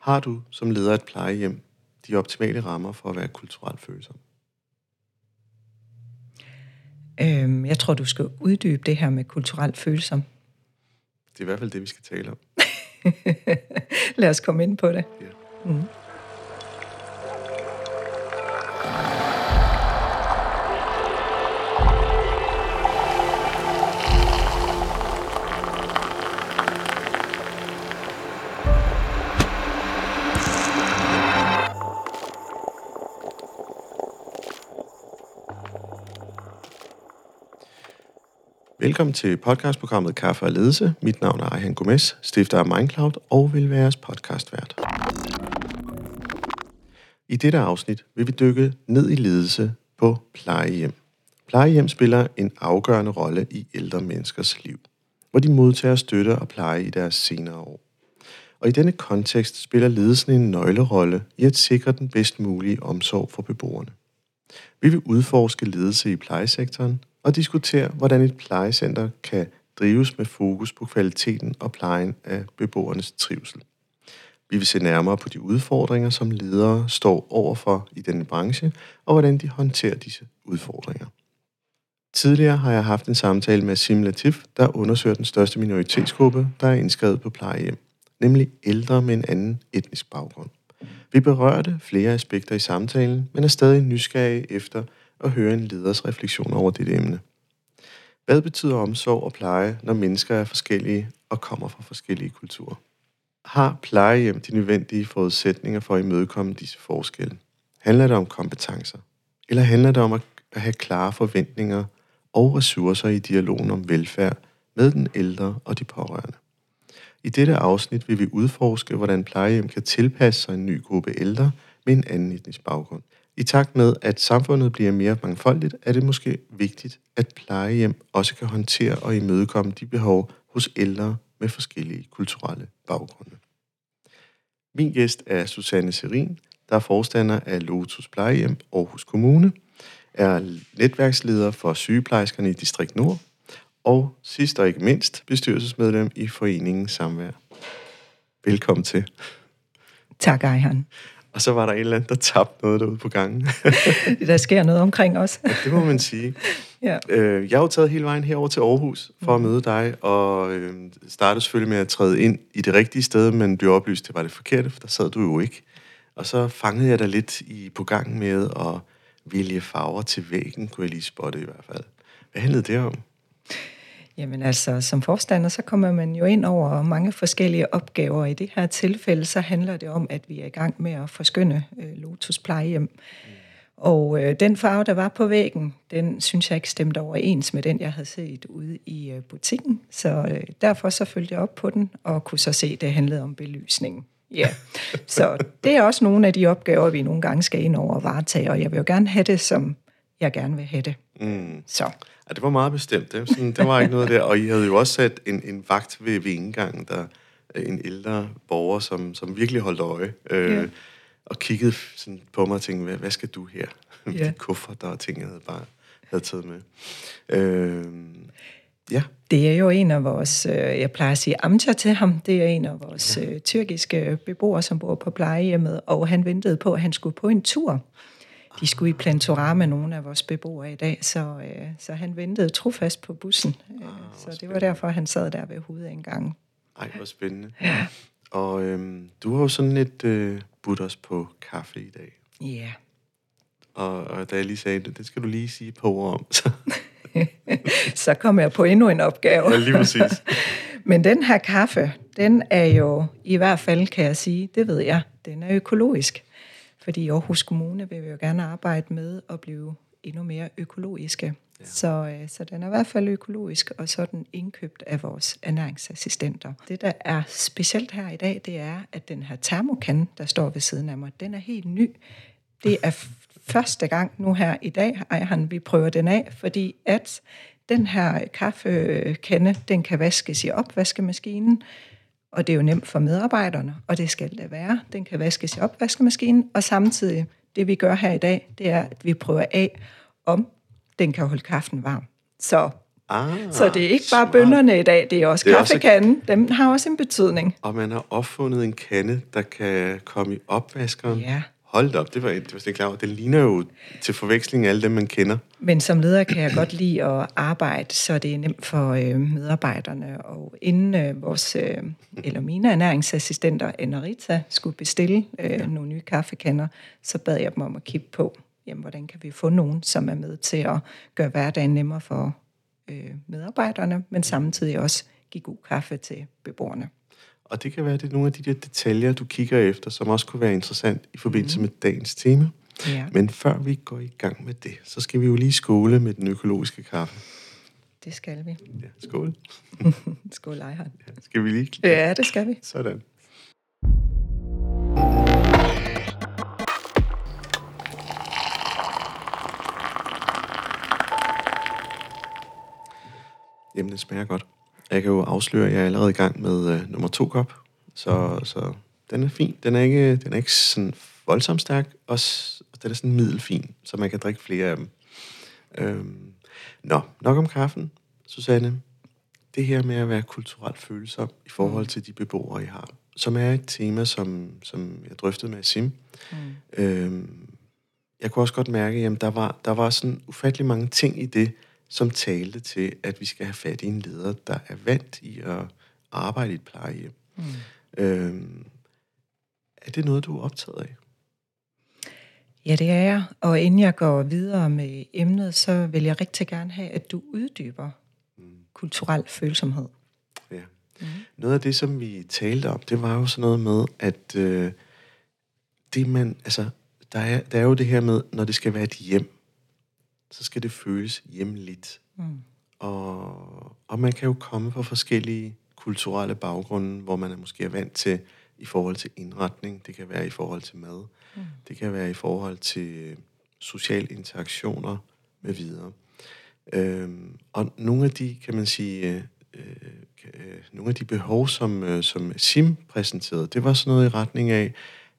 Har du som leder af et plejehjem de optimale rammer for at være kulturelt følsom? Øhm, jeg tror, du skal uddybe det her med kulturelt følsom. Det er i hvert fald det, vi skal tale om. Lad os komme ind på det. Ja. Mm. Velkommen til podcastprogrammet Kaffe og Ledelse. Mit navn er Arjen Gomes, stifter af Mindcloud og vil være jeres podcastvært. I dette afsnit vil vi dykke ned i ledelse på plejehjem. Plejehjem spiller en afgørende rolle i ældre menneskers liv, hvor de modtager støtte og pleje i deres senere år. Og i denne kontekst spiller ledelsen en nøglerolle i at sikre den bedst mulige omsorg for beboerne. Vi vil udforske ledelse i plejesektoren og diskutere, hvordan et plejecenter kan drives med fokus på kvaliteten og plejen af beboernes trivsel. Vi vil se nærmere på de udfordringer, som ledere står overfor i denne branche, og hvordan de håndterer disse udfordringer. Tidligere har jeg haft en samtale med Sim Latif, der undersøger den største minoritetsgruppe, der er indskrevet på plejehjem, nemlig ældre med en anden etnisk baggrund. Vi berørte flere aspekter i samtalen, men er stadig nysgerrige efter at høre en leders refleksion over dette emne. Hvad betyder omsorg og pleje, når mennesker er forskellige og kommer fra forskellige kulturer? Har plejehjem de nødvendige forudsætninger for at imødekomme disse forskelle? Handler det om kompetencer? Eller handler det om at have klare forventninger og ressourcer i dialogen om velfærd med den ældre og de pårørende? I dette afsnit vil vi udforske, hvordan plejehjem kan tilpasse sig en ny gruppe ældre med en anden etnisk baggrund. I takt med, at samfundet bliver mere mangfoldigt, er det måske vigtigt, at plejehjem også kan håndtere og imødekomme de behov hos ældre med forskellige kulturelle baggrunde. Min gæst er Susanne Serin, der er forstander af Lotus Plejehjem Aarhus Kommune, er netværksleder for sygeplejerskerne i Distrikt Nord, og sidst og ikke mindst bestyrelsesmedlem i foreningen Samvær. Velkommen til. Tak, Ejhan. Og så var der en eller anden, der tabte noget derude på gangen. der sker noget omkring os. ja, det må man sige. Ja. Øh, jeg har jo taget hele vejen herover til Aarhus for at møde dig, og øh, startede selvfølgelig med at træde ind i det rigtige sted, men blev oplyst, det var det forkerte, for der sad du jo ikke. Og så fangede jeg dig lidt i, på gangen med at vælge farver til væggen, kunne jeg lige spotte i hvert fald. Hvad handlede det om? Jamen altså, som forstander, så kommer man jo ind over mange forskellige opgaver. I det her tilfælde, så handler det om, at vi er i gang med at forskynde øh, Lotus plejehjem. Mm. Og øh, den farve, der var på væggen, den synes jeg ikke stemte overens med den, jeg havde set ude i øh, butikken. Så øh, derfor så følte jeg op på den, og kunne så se, at det handlede om belysning. Ja, så det er også nogle af de opgaver, vi nogle gange skal ind over og varetage, og jeg vil jo gerne have det, som jeg gerne vil have det. Mm. Så. Ja, det var meget bestemt. Det, sådan, det var ikke noget der. Og I havde jo også sat en, en vagt ved, ved indgangen, der en ældre borger, som, som virkelig holdt øje. Øh, ja. Og kiggede sådan på mig og tænkte, hvad, hvad skal du her? Ja. De kuffer, der og ting, jeg havde bare havde taget med. Øh, ja. Det er jo en af vores, øh, jeg plejer at sige Amcha til ham, det er en af vores ja. Øh, tyrkiske beboere, som bor på plejehjemmet, og han ventede på, at han skulle på en tur de skulle i Plantorama, nogle af vores beboere i dag, så, øh, så han ventede trofast på bussen. Øh, ah, så det var derfor, han sad der ved hovedindgangen. Ej, hvor spændende. Ja. Og øhm, du har jo sådan lidt øh, budt os på kaffe i dag. Ja. Yeah. Og, og da jeg lige sagde det, det skal du lige sige på ord om. Så, så kommer jeg på endnu en opgave. Ja, lige præcis. Men den her kaffe, den er jo, i hvert fald kan jeg sige, det ved jeg, den er økologisk. Fordi Aarhus Kommune vil vi jo gerne arbejde med at blive endnu mere økologiske. Ja. Så, øh, så den er i hvert fald økologisk, og så er den indkøbt af vores ernæringsassistenter. Det, der er specielt her i dag, det er, at den her termokan, der står ved siden af mig, den er helt ny. Det er første gang nu her i dag, han, vi prøver den af, fordi at den her kaffekande, den kan vaskes i opvaskemaskinen, og det er jo nemt for medarbejderne, og det skal det være. Den kan vaskes i opvaskemaskinen, og samtidig, det vi gør her i dag, det er, at vi prøver af, om den kan holde kaffen varm. Så Ah, Så det er ikke bare smart. bønderne i dag, det er også Det er også- kaffekanden. Dem har også en betydning. Og man har opfundet en kande, der kan komme i opvaskeren. Ja. Hold op, det var, det var slet ikke klar over. Den ligner jo til forveksling alle dem, man kender. Men som leder kan jeg godt lide at arbejde, så det er nemt for øh, medarbejderne. Og inden øh, vores, øh, eller mine ernæringsassistenter, Anna-Rita, skulle bestille øh, nogle nye kaffekander, så bad jeg dem om at kigge på, jamen, hvordan kan vi få nogen, som er med til at gøre hverdagen nemmere for øh, medarbejderne, men samtidig også give god kaffe til beboerne. Og det kan være, det er nogle af de der detaljer, du kigger efter, som også kunne være interessant i forbindelse mm. med dagens tema. Ja, Men før vi går i gang med det, så skal vi jo lige skåle med den økologiske kaffe. det skal vi. Ja, skål. Skål, Ejhard. Skal vi lige? Ja, det skal vi. Sådan. Jamen, det smager godt. Jeg kan jo afsløre, at jeg er allerede i gang med øh, nummer to kop. Så, så den er fin. Den er ikke, den er ikke sådan voldsomt stærk, og den er sådan middelfin, så man kan drikke flere af dem. Øhm, nå, nok om kaffen. Susanne, det her med at være kulturelt følsom i forhold til de beboere, I har, som er et tema, som, som jeg drøftede med Sim. Mm. Øhm, jeg kunne også godt mærke, at der var, der var sådan ufattelig mange ting i det, som talte til, at vi skal have fat i en leder, der er vant i at arbejde i et plejehjem. Mm. Øhm, er det noget, du er optaget af? Ja, det er jeg. Og inden jeg går videre med emnet, så vil jeg rigtig gerne have, at du uddyber kulturel følsomhed. Ja. Mm. Noget af det, som vi talte om, det var jo sådan noget med, at øh, det man, altså, der er, der er jo det her med, når det skal være et hjem, så skal det føles hjemligt. Mm. Og, og man kan jo komme fra forskellige kulturelle baggrunde, hvor man er måske er vant til i forhold til indretning, det kan være i forhold til mad, mm. det kan være i forhold til sociale interaktioner med videre. Øhm, og nogle af de, kan man sige, øh, øh, nogle af de behov, som, øh, som Sim præsenterede, det var sådan noget i retning af,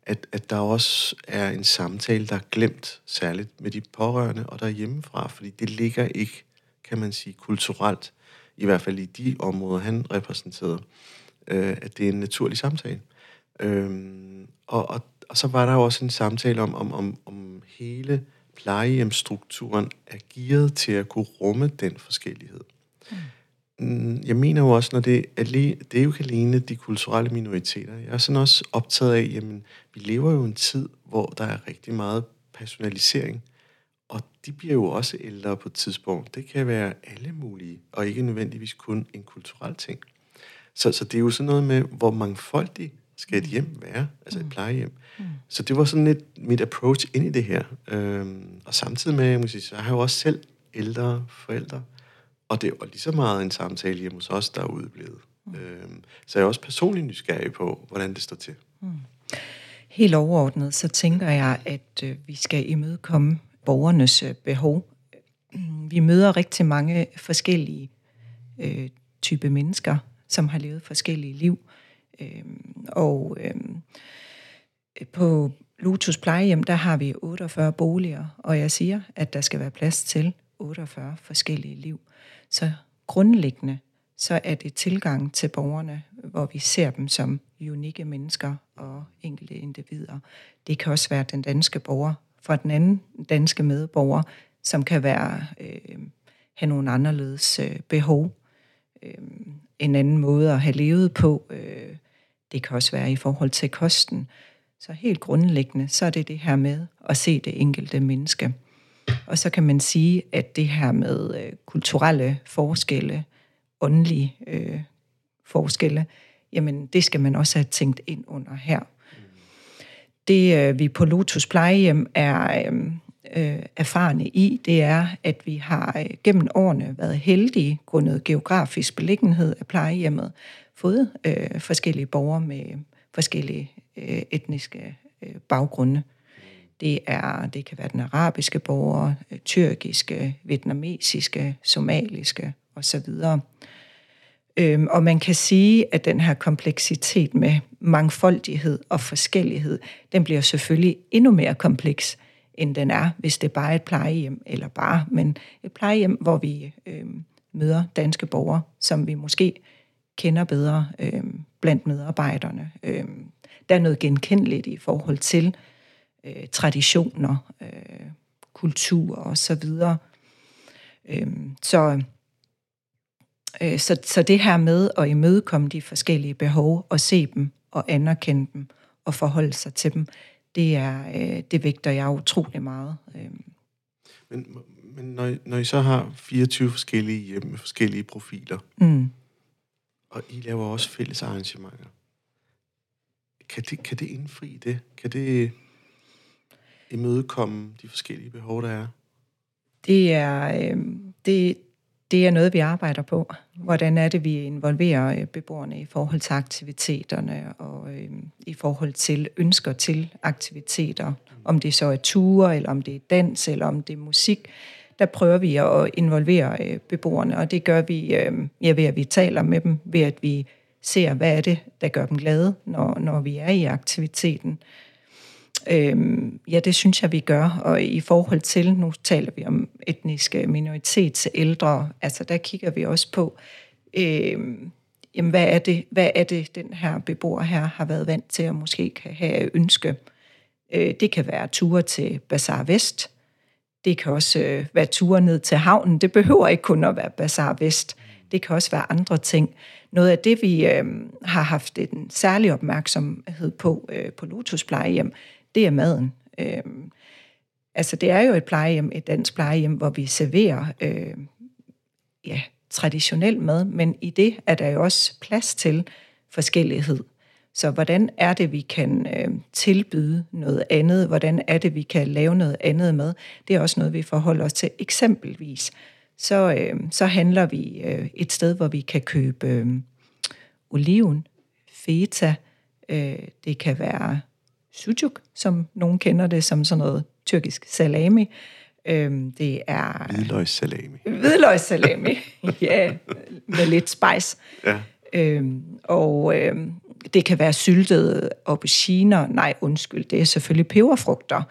at, at der også er en samtale, der er glemt, særligt med de pårørende og der hjemmefra, fordi det ligger ikke, kan man sige, kulturelt, i hvert fald i de områder, han repræsenterede, øh, at det er en naturlig samtale. Øh, og, og, og så var der jo også en samtale om, om, om, om hele plejehjemstrukturen er gearet til at kunne rumme den forskellighed. Mm. Jeg mener jo også, når det er, lige, det er jo ikke alene de kulturelle minoriteter. Jeg er sådan også optaget af, jamen, vi lever jo en tid, hvor der er rigtig meget personalisering. Og de bliver jo også ældre på et tidspunkt. Det kan være alle mulige, og ikke nødvendigvis kun en kulturel ting. Så, så det er jo sådan noget med, hvor mangfoldig skal et hjem være, altså et plejehjem. Mm. Så det var sådan lidt mit approach ind i det her. Øhm, og samtidig med, jeg, må sige, så har jeg jo også selv ældre forældre, og det var lige så meget en samtale hjemme hos os, der er udeblevet. Mm. Øhm, så jeg er også personligt nysgerrig på, hvordan det står til. Helt overordnet, så tænker jeg, at øh, vi skal imødekomme borgernes øh, behov. Vi møder rigtig mange forskellige øh, type mennesker, som har levet forskellige liv. Øh, og øh, på Lotus plejehjem, der har vi 48 boliger, og jeg siger, at der skal være plads til 48 forskellige liv. Så grundlæggende, så er det tilgang til borgerne, hvor vi ser dem som unikke mennesker og enkelte individer. Det kan også være den danske borger fra den anden danske medborger, som kan være øh, have nogle anderledes øh, behov, øh, en anden måde at have levet på. Øh, det kan også være i forhold til kosten. Så helt grundlæggende, så er det det her med at se det enkelte menneske. Og så kan man sige, at det her med øh, kulturelle forskelle, åndelige øh, forskelle, jamen det skal man også have tænkt ind under her. Det øh, vi på Lotus plejehjem er øh, øh erfarne i, det er, at vi har øh, gennem årene været heldige, grundet geografisk beliggenhed af plejehjemmet, fået øh, forskellige borgere med forskellige øh, etniske øh, baggrunde. Det, er, det kan være den arabiske borger, øh, tyrkiske, vietnamesiske, somaliske osv. Øhm, og man kan sige, at den her kompleksitet med mangfoldighed og forskellighed, den bliver selvfølgelig endnu mere kompleks, end den er, hvis det bare er et plejehjem, eller bare, men et plejehjem, hvor vi øhm, møder danske borgere, som vi måske kender bedre øh, blandt medarbejderne. Øh, der er noget genkendeligt i forhold til øh, traditioner, øh, kultur og så videre. Øh, så, øh, så, så det her med at imødekomme de forskellige behov og se dem og anerkende dem og forholde sig til dem, det er øh, det vægter jeg utrolig meget. Øh. Men, men når, I, når I så har 24 forskellige hjem med forskellige profiler, Mm. og I laver også fælles arrangementer, kan det, kan det indfri det? Kan det imødekomme de forskellige behov, der er? Det er, øh, det, det er noget, vi arbejder på. Hvordan er det, vi involverer øh, beboerne i forhold til aktiviteterne og øh, i forhold til ønsker til aktiviteter. Om det så er ture, eller om det er dans, eller om det er musik. Der prøver vi at involvere øh, beboerne, og det gør vi øh, ja, ved, at vi taler med dem, ved at vi ser, hvad er det, der gør dem glade, når, når vi er i aktiviteten. Øhm, ja, det synes jeg, vi gør. Og i forhold til, nu taler vi om etniske minoritetsældre, altså der kigger vi også på, øhm, jamen, hvad, er det, hvad er det, den her beboer her har været vant til, og måske kan have ønske. Øh, det kan være ture til Bazar Vest. Det kan også øh, være ture ned til havnen. Det behøver ikke kun at være Bazar Vest. Det kan også være andre ting. Noget af det, vi øh, har haft en særlig opmærksomhed på øh, på Lotus plejehjem, det er maden. Øh, altså, det er jo et plejehjem, et dansk plejehjem, hvor vi serverer øh, ja, traditionel mad, men i det er der jo også plads til forskellighed. Så hvordan er det, vi kan øh, tilbyde noget andet? Hvordan er det, vi kan lave noget andet med? Det er også noget, vi forholder os til. Eksempelvis, så, øh, så handler vi øh, et sted, hvor vi kan købe øh, oliven, feta, øh, det kan være sucuk, som nogen kender det som sådan noget tyrkisk salami. Øh, det er Hvidløgssalami. hvidløgssalami, ja, med lidt spice. Ja. Øhm, og øhm, det kan være syltede auberginer. Nej, undskyld, det er selvfølgelig peberfrugter.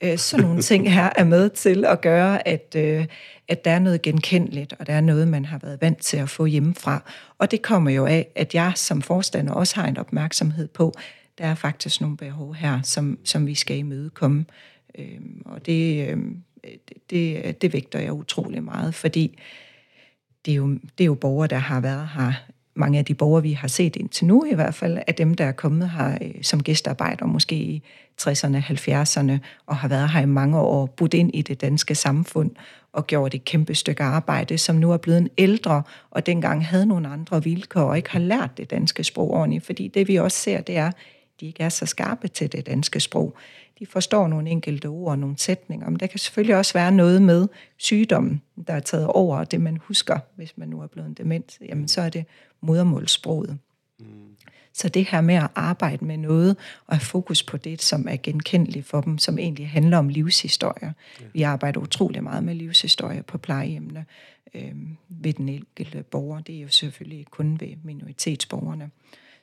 Øh, sådan nogle ting her er med til at gøre, at, øh, at der er noget genkendeligt, og der er noget, man har været vant til at få hjemmefra. Og det kommer jo af, at jeg som forstander også har en opmærksomhed på, der er faktisk nogle behov her, som, som vi skal imødekomme. Øhm, og det, øhm, det, det, det vægter jeg utrolig meget, fordi det er, jo, det er jo borgere, der har været her. Mange af de borgere, vi har set indtil nu i hvert fald, er dem, der er kommet her øh, som gæstearbejder, måske i 60'erne, 70'erne, og har været her i mange år, budt ind i det danske samfund og gjort et kæmpe stykke arbejde, som nu er blevet en ældre, og dengang havde nogle andre vilkår, og ikke har lært det danske sprog ordentligt. Fordi det vi også ser, det er, de ikke er så skarpe til det danske sprog. De forstår nogle enkelte ord og nogle sætninger, men der kan selvfølgelig også være noget med sygdommen, der er taget over, og det man husker, hvis man nu er blevet dement, jamen så er det modermålssproget. Mm. Så det her med at arbejde med noget og have fokus på det, som er genkendeligt for dem, som egentlig handler om livshistorier. Ja. Vi arbejder utrolig meget med livshistorier på plejehjemmene øh, ved den enkelte borger. Det er jo selvfølgelig kun ved minoritetsborgerne.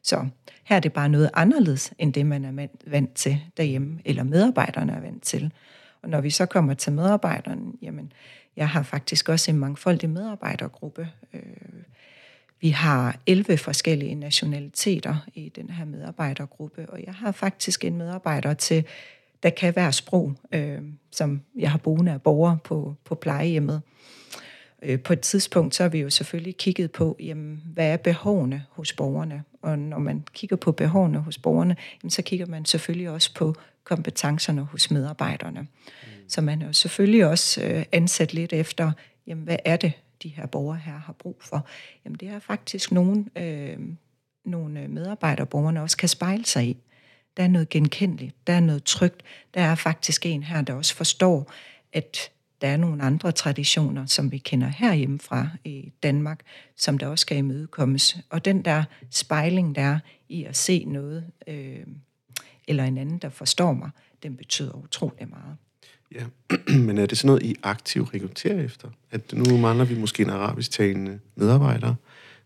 Så her er det bare noget anderledes, end det man er vant til derhjemme, eller medarbejderne er vant til. Og når vi så kommer til medarbejderne, jamen, jeg har faktisk også en mangfoldig medarbejdergruppe. Øh, vi har 11 forskellige nationaliteter i den her medarbejdergruppe, og jeg har faktisk en medarbejder til, der kan være sprog, øh, som jeg har boende af borgere på, på plejehjemmet. Øh, på et tidspunkt, så har vi jo selvfølgelig kigget på, jamen, hvad er behovene hos borgerne? Og når man kigger på behovene hos borgerne, jamen, så kigger man selvfølgelig også på kompetencerne hos medarbejderne. Mm. Så man er jo selvfølgelig også øh, ansat lidt efter, jamen, hvad er det, de her borgere her har brug for? Jamen, det er faktisk nogle, øh, nogle medarbejdere, borgerne også kan spejle sig i. Der er noget genkendeligt, der er noget trygt. Der er faktisk en her, der også forstår, at der er nogle andre traditioner, som vi kender herhjemme fra i Danmark, som der også skal imødekommes. Og den der spejling, der er i at se noget, øh, eller en anden, der forstår mig, den betyder utrolig meget. Ja, men er det sådan noget, I aktivt rekrutterer efter? At nu mangler vi måske en arabisk talende medarbejder,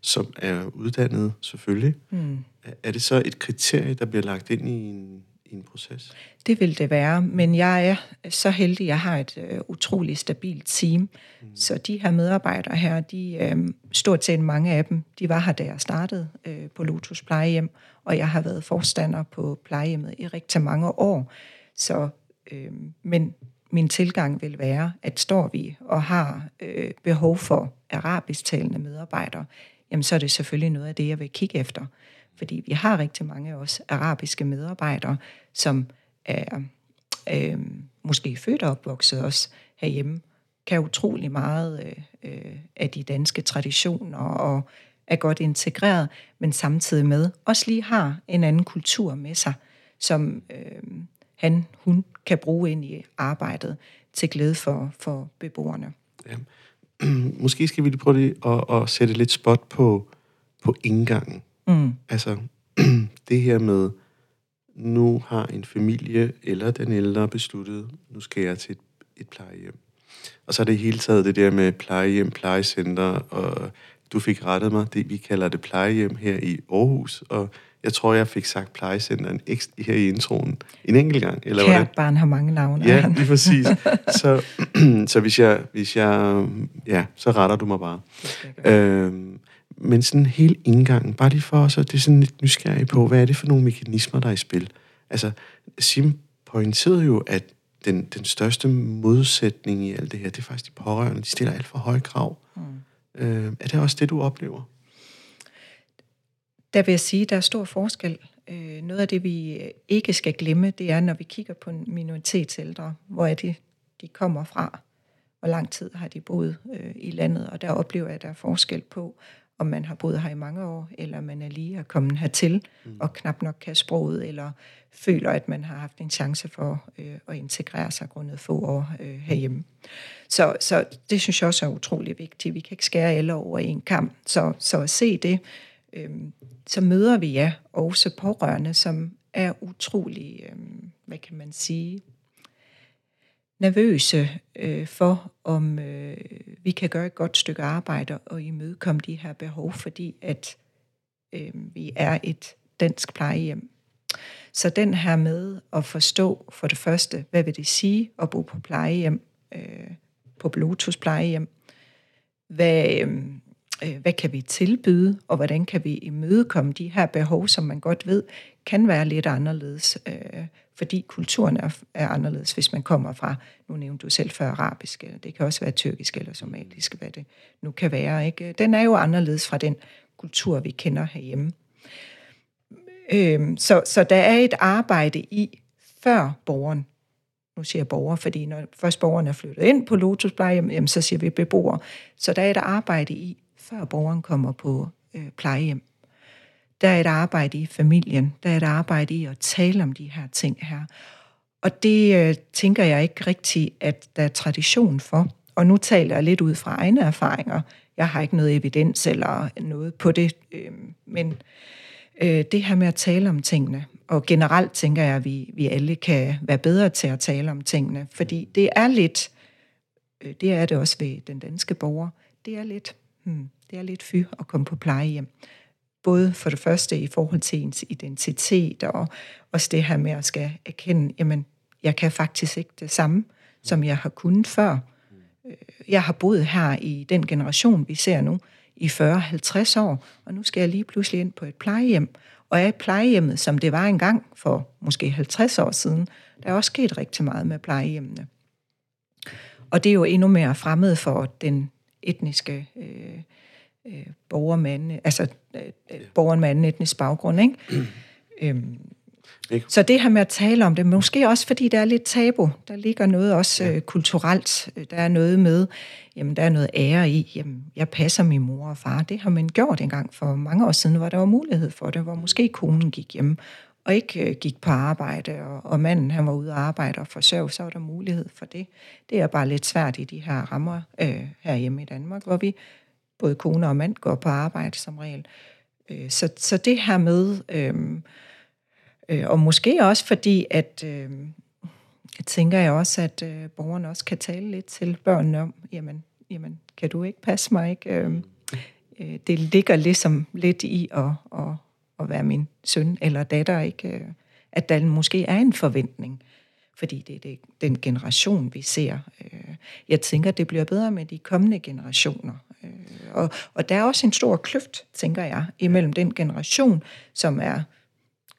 som er uddannet selvfølgelig. Mm. Er det så et kriterie, der bliver lagt ind i en, en proces? Det vil det være, men jeg er så heldig, jeg har et øh, utroligt stabilt team. Mm. Så de her medarbejdere her, de øh, stort set mange af dem, de var her, da jeg startede øh, på Lotus Plejehjem, og jeg har været forstander på plejehjemmet i rigtig mange år. Så, øh, men min tilgang vil være, at står vi og har øh, behov for arabisk talende medarbejdere, jamen så er det selvfølgelig noget af det, jeg vil kigge efter. Fordi vi har rigtig mange af os arabiske medarbejdere, som er øh, måske født og opvokset også herhjemme, kan utrolig meget øh, øh, af de danske traditioner og er godt integreret, men samtidig med også lige har en anden kultur med sig, som øh, han, hun kan bruge ind i arbejdet til glæde for, for beboerne. Ja. Måske skal vi lige prøve lige at, at sætte lidt spot på, på indgangen. Mm. Altså, det her med, nu har en familie eller den ældre besluttet, nu skal jeg til et, et plejehjem. Og så er det hele taget det der med plejehjem, plejecenter, og du fik rettet mig, det vi kalder det plejehjem her i Aarhus, og jeg tror, jeg fik sagt plejecenteren her i introen en enkelt gang. Eller Kært barn har mange navne. Ja, lige præcis. Så, så hvis, jeg, hvis jeg... Ja, så retter du mig bare. Øhm, men sådan hele indgangen, bare lige for os, det er sådan lidt nysgerrig på, hvad er det for nogle mekanismer, der er i spil? Altså, Sim pointerede jo, at den, den største modsætning i alt det her, det er faktisk de pårørende. De stiller alt for høje krav. Mm. Øh, er det også det, du oplever? Der vil jeg sige, at der er stor forskel. Øh, noget af det, vi ikke skal glemme, det er, når vi kigger på minoritetsældre, hvor er det, de kommer fra. Hvor lang tid har de boet øh, i landet, og der oplever jeg, at der er forskel på, om man har boet her i mange år, eller man er lige er kommet hertil mm. og knap nok kan sproget, eller føler, at man har haft en chance for øh, at integrere sig grundet få år øh, herhjemme. Så, så det synes jeg også er utrolig vigtigt. Vi kan ikke skære alle over en kamp. Så, så at se det, øh, så møder vi ja også pårørende, som er utrolig, øh, hvad kan man sige, nervøse øh, for, om øh, vi kan gøre et godt stykke arbejde og imødekomme de her behov, fordi at øh, vi er et dansk plejehjem. Så den her med at forstå for det første, hvad vil det sige at bo på plejehjem, øh, på Bluetooth plejehjem, hvad, øh, øh hvad kan vi tilbyde, og hvordan kan vi imødekomme de her behov, som man godt ved kan være lidt anderledes, øh, fordi kulturen er, er anderledes, hvis man kommer fra, nu nævnte du selv før arabisk, eller det kan også være tyrkisk eller somalisk, hvad det nu kan være. Ikke? Den er jo anderledes fra den kultur, vi kender herhjemme. Øhm, så, så der er et arbejde i, før borgeren nu siger jeg borger, fordi når først borgeren er flyttet ind på Lotus plejehjem, jamen, så siger vi beboer. Så der er et arbejde i, før borgeren kommer på øh, plejehjem. Der er et arbejde i familien, der er et arbejde i at tale om de her ting her. Og det øh, tænker jeg ikke rigtigt, at der er tradition for. Og nu taler jeg lidt ud fra egne erfaringer. Jeg har ikke noget evidens eller noget på det, øh, men øh, det her med at tale om tingene, og generelt tænker jeg, at vi, vi alle kan være bedre til at tale om tingene, fordi det er lidt, øh, det er det også ved den danske borger, det er lidt, hmm, det er lidt fy at komme på plejehjem. Både for det første i forhold til ens identitet, og også det her med at skal erkende, jamen, jeg kan faktisk ikke det samme, som jeg har kunnet før. Øh, jeg har boet her i den generation, vi ser nu, i 40-50 år, og nu skal jeg lige pludselig ind på et plejehjem, og er plejehjemmet, som det var engang for måske 50 år siden, der er også sket rigtig meget med plejehjemmene. Og det er jo endnu mere fremmed for den etniske øh, øh, borger med anden, altså øh, borgeren med anden etnisk baggrund, ikke? øhm, ikke? Så det her med at tale om det, måske også fordi der er lidt tabu, der ligger noget også ja. øh, kulturelt, der er noget med, jamen der er noget ære i, jamen jeg passer min mor og far, det har man gjort engang for mange år siden, hvor der var mulighed for det, hvor måske konen gik hjem og ikke øh, gik på arbejde, og, og manden han var ude og arbejde og forsørge, så var der mulighed for det. Det er bare lidt svært i de her rammer øh, herhjemme i Danmark, hvor vi både kone og mand går på arbejde som regel. Øh, så, så det her med, øh, øh, og måske også fordi, at øh, jeg tænker jeg også, at øh, borgerne også kan tale lidt til børnene om, jamen, jamen kan du ikke passe mig? Ikke? Øh, øh, det ligger ligesom lidt i at, at, at være min søn eller datter, ikke? Øh, at der måske er en forventning, fordi det er det, den generation, vi ser. Øh, jeg tænker, det bliver bedre med de kommende generationer. Øh, og, og der er også en stor kløft, tænker jeg, imellem den generation, som er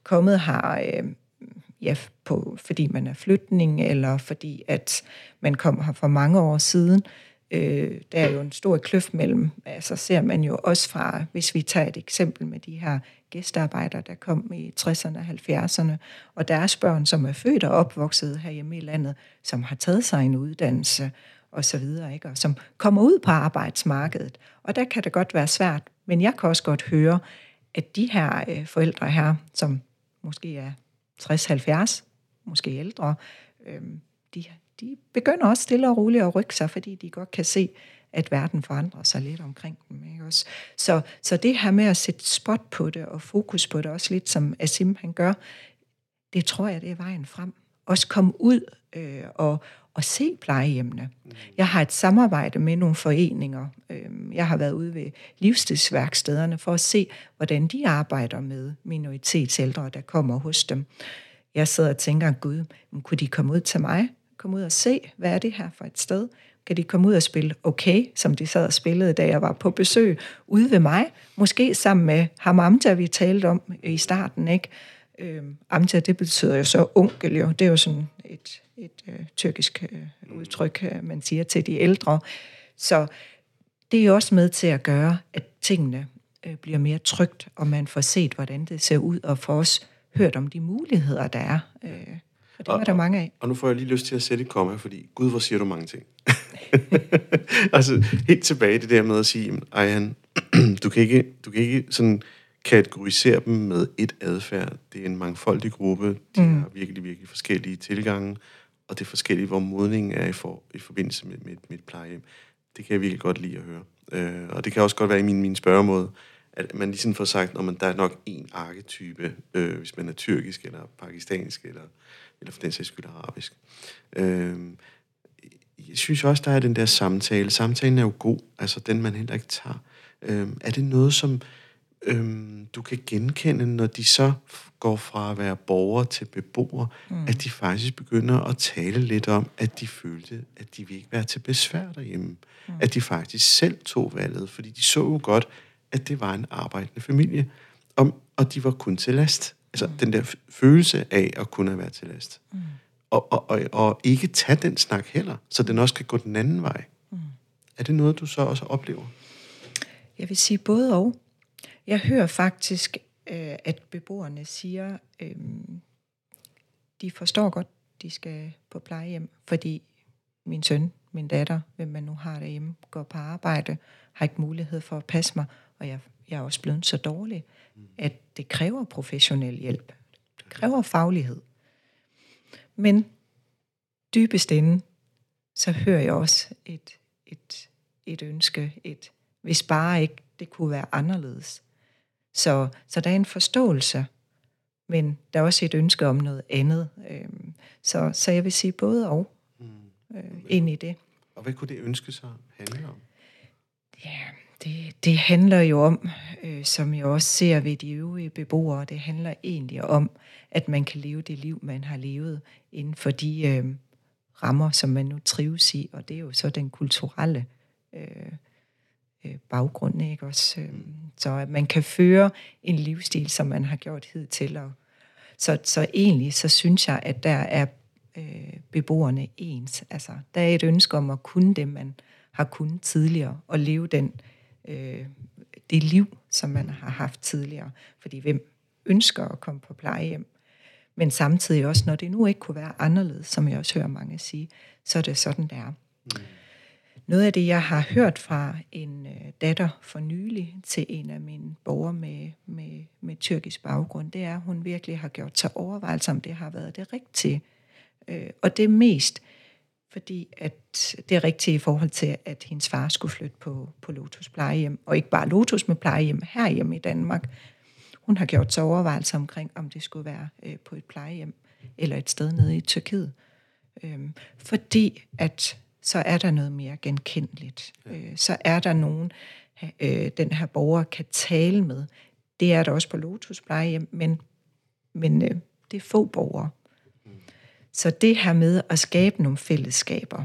kommet her, øh, ja, på, fordi man er flytning, eller fordi at man kom her for mange år siden, Øh, der er jo en stor kløft mellem, altså ser man jo også fra, hvis vi tager et eksempel med de her gæstearbejdere, der kom i 60'erne og 70'erne, og deres børn, som er født og opvokset her hjemme i landet, som har taget sig en uddannelse og så videre, ikke? og som kommer ud på arbejdsmarkedet. Og der kan det godt være svært, men jeg kan også godt høre, at de her øh, forældre her, som måske er 60-70, måske ældre, øh, de, de begynder også stille og roligt at rykke sig, fordi de godt kan se, at verden forandrer sig lidt omkring dem. Ikke også? Så, så det her med at sætte spot på det og fokus på det, også lidt som Asim han gør, det tror jeg, det er vejen frem. Også komme ud øh, og, og se plejehjemmene. Mm. Jeg har et samarbejde med nogle foreninger. Øh, jeg har været ude ved livsstilsværkstederne for at se, hvordan de arbejder med minoritetsældre, der kommer hos dem. Jeg sidder og tænker, gud, kunne de komme ud til mig? komme ud og se, hvad er det her for et sted? Kan de komme ud og spille okay, som de sad og spillede, da jeg var på besøg ude ved mig? Måske sammen med ham Amta, vi talte om i starten, ikke? Øhm, Amta, det betyder jo så onkel, jo. Det er jo sådan et, et øh, tyrkisk øh, udtryk, øh, man siger til de ældre. Så det er jo også med til at gøre, at tingene øh, bliver mere trygt, og man får set, hvordan det ser ud, og får også hørt om de muligheder, der er. Øh, for det var der mange af. Og nu får jeg lige lyst til at sætte et komma, fordi gud, hvor siger du mange ting. altså, helt tilbage det der med at sige, Ejhan, du kan ikke, du kan ikke sådan kategorisere dem med et adfærd. Det er en mangfoldig gruppe. De mm. har virkelig, virkelig forskellige tilgange, og det er forskelligt, hvor modningen er i, for, i forbindelse med, med, med et plejehjem. Det kan jeg virkelig godt lide at høre. Øh, og det kan også godt være i min, min spørgemåde, at man ligesom får sagt, at der er nok en arketype, øh, hvis man er tyrkisk, eller pakistansk, eller eller for den sags skyld arabisk. Øh, jeg synes også, der er den der samtale. Samtalen er jo god, altså den man heller ikke tager. Øh, er det noget, som øh, du kan genkende, når de så går fra at være borgere til beboere, mm. at de faktisk begynder at tale lidt om, at de følte, at de ville ikke være til besvær derhjemme. Mm. At de faktisk selv tog valget, fordi de så jo godt, at det var en arbejdende familie, og, og de var kun til last. Altså mm. den der følelse af at kunne være til last. Mm. Og, og, og, og ikke tage den snak heller, så den også kan gå den anden vej. Mm. Er det noget, du så også oplever? Jeg vil sige både og. Jeg hører faktisk, øh, at beboerne siger, øh, de forstår godt, de skal på plejehjem, fordi min søn, min datter, hvem man nu har derhjemme, går på arbejde, har ikke mulighed for at passe mig, og jeg, jeg er også blevet så dårlig at det kræver professionel hjælp. Det kræver faglighed. Men dybest inde, så hører jeg også et, et, et ønske, et hvis bare ikke det kunne være anderledes. Så, så der er en forståelse, men der er også et ønske om noget andet. Øhm, så, så jeg vil sige både og mm. øh, ind i det. Og hvad kunne det ønske så handle om? Ja, det, det handler jo om, øh, som jeg også ser ved de øvrige beboere, det handler egentlig om, at man kan leve det liv, man har levet inden for de øh, rammer, som man nu trives i, og det er jo så den kulturelle øh, øh, baggrund, ikke også? Øh, så at man kan føre en livsstil, som man har gjort hidtil. Og, så, så egentlig, så synes jeg, at der er øh, beboerne ens. Altså, der er et ønske om at kunne det, man har kunnet tidligere, og leve den øh, øh, det liv, som man har haft tidligere. Fordi hvem ønsker at komme på plejehjem? Men samtidig også, når det nu ikke kunne være anderledes, som jeg også hører mange sige, så er det sådan, det er. Mm. Noget af det, jeg har hørt fra en øh, datter for nylig til en af mine borgere med, med, med tyrkisk baggrund, det er, at hun virkelig har gjort sig overvejelser om det har været det rigtige. Øh, og det mest fordi at det er rigtigt i forhold til, at hendes far skulle flytte på, på Lotus plejehjem, og ikke bare Lotus med plejehjem herhjemme i Danmark. Hun har gjort sig overvejelser omkring, om det skulle være øh, på et plejehjem eller et sted nede i Tyrkiet. Øhm, fordi at så er der noget mere genkendeligt. Øh, så er der nogen, øh, den her borger kan tale med. Det er der også på Lotus plejehjem, men, men øh, det er få borgere. Så det her med at skabe nogle fællesskaber.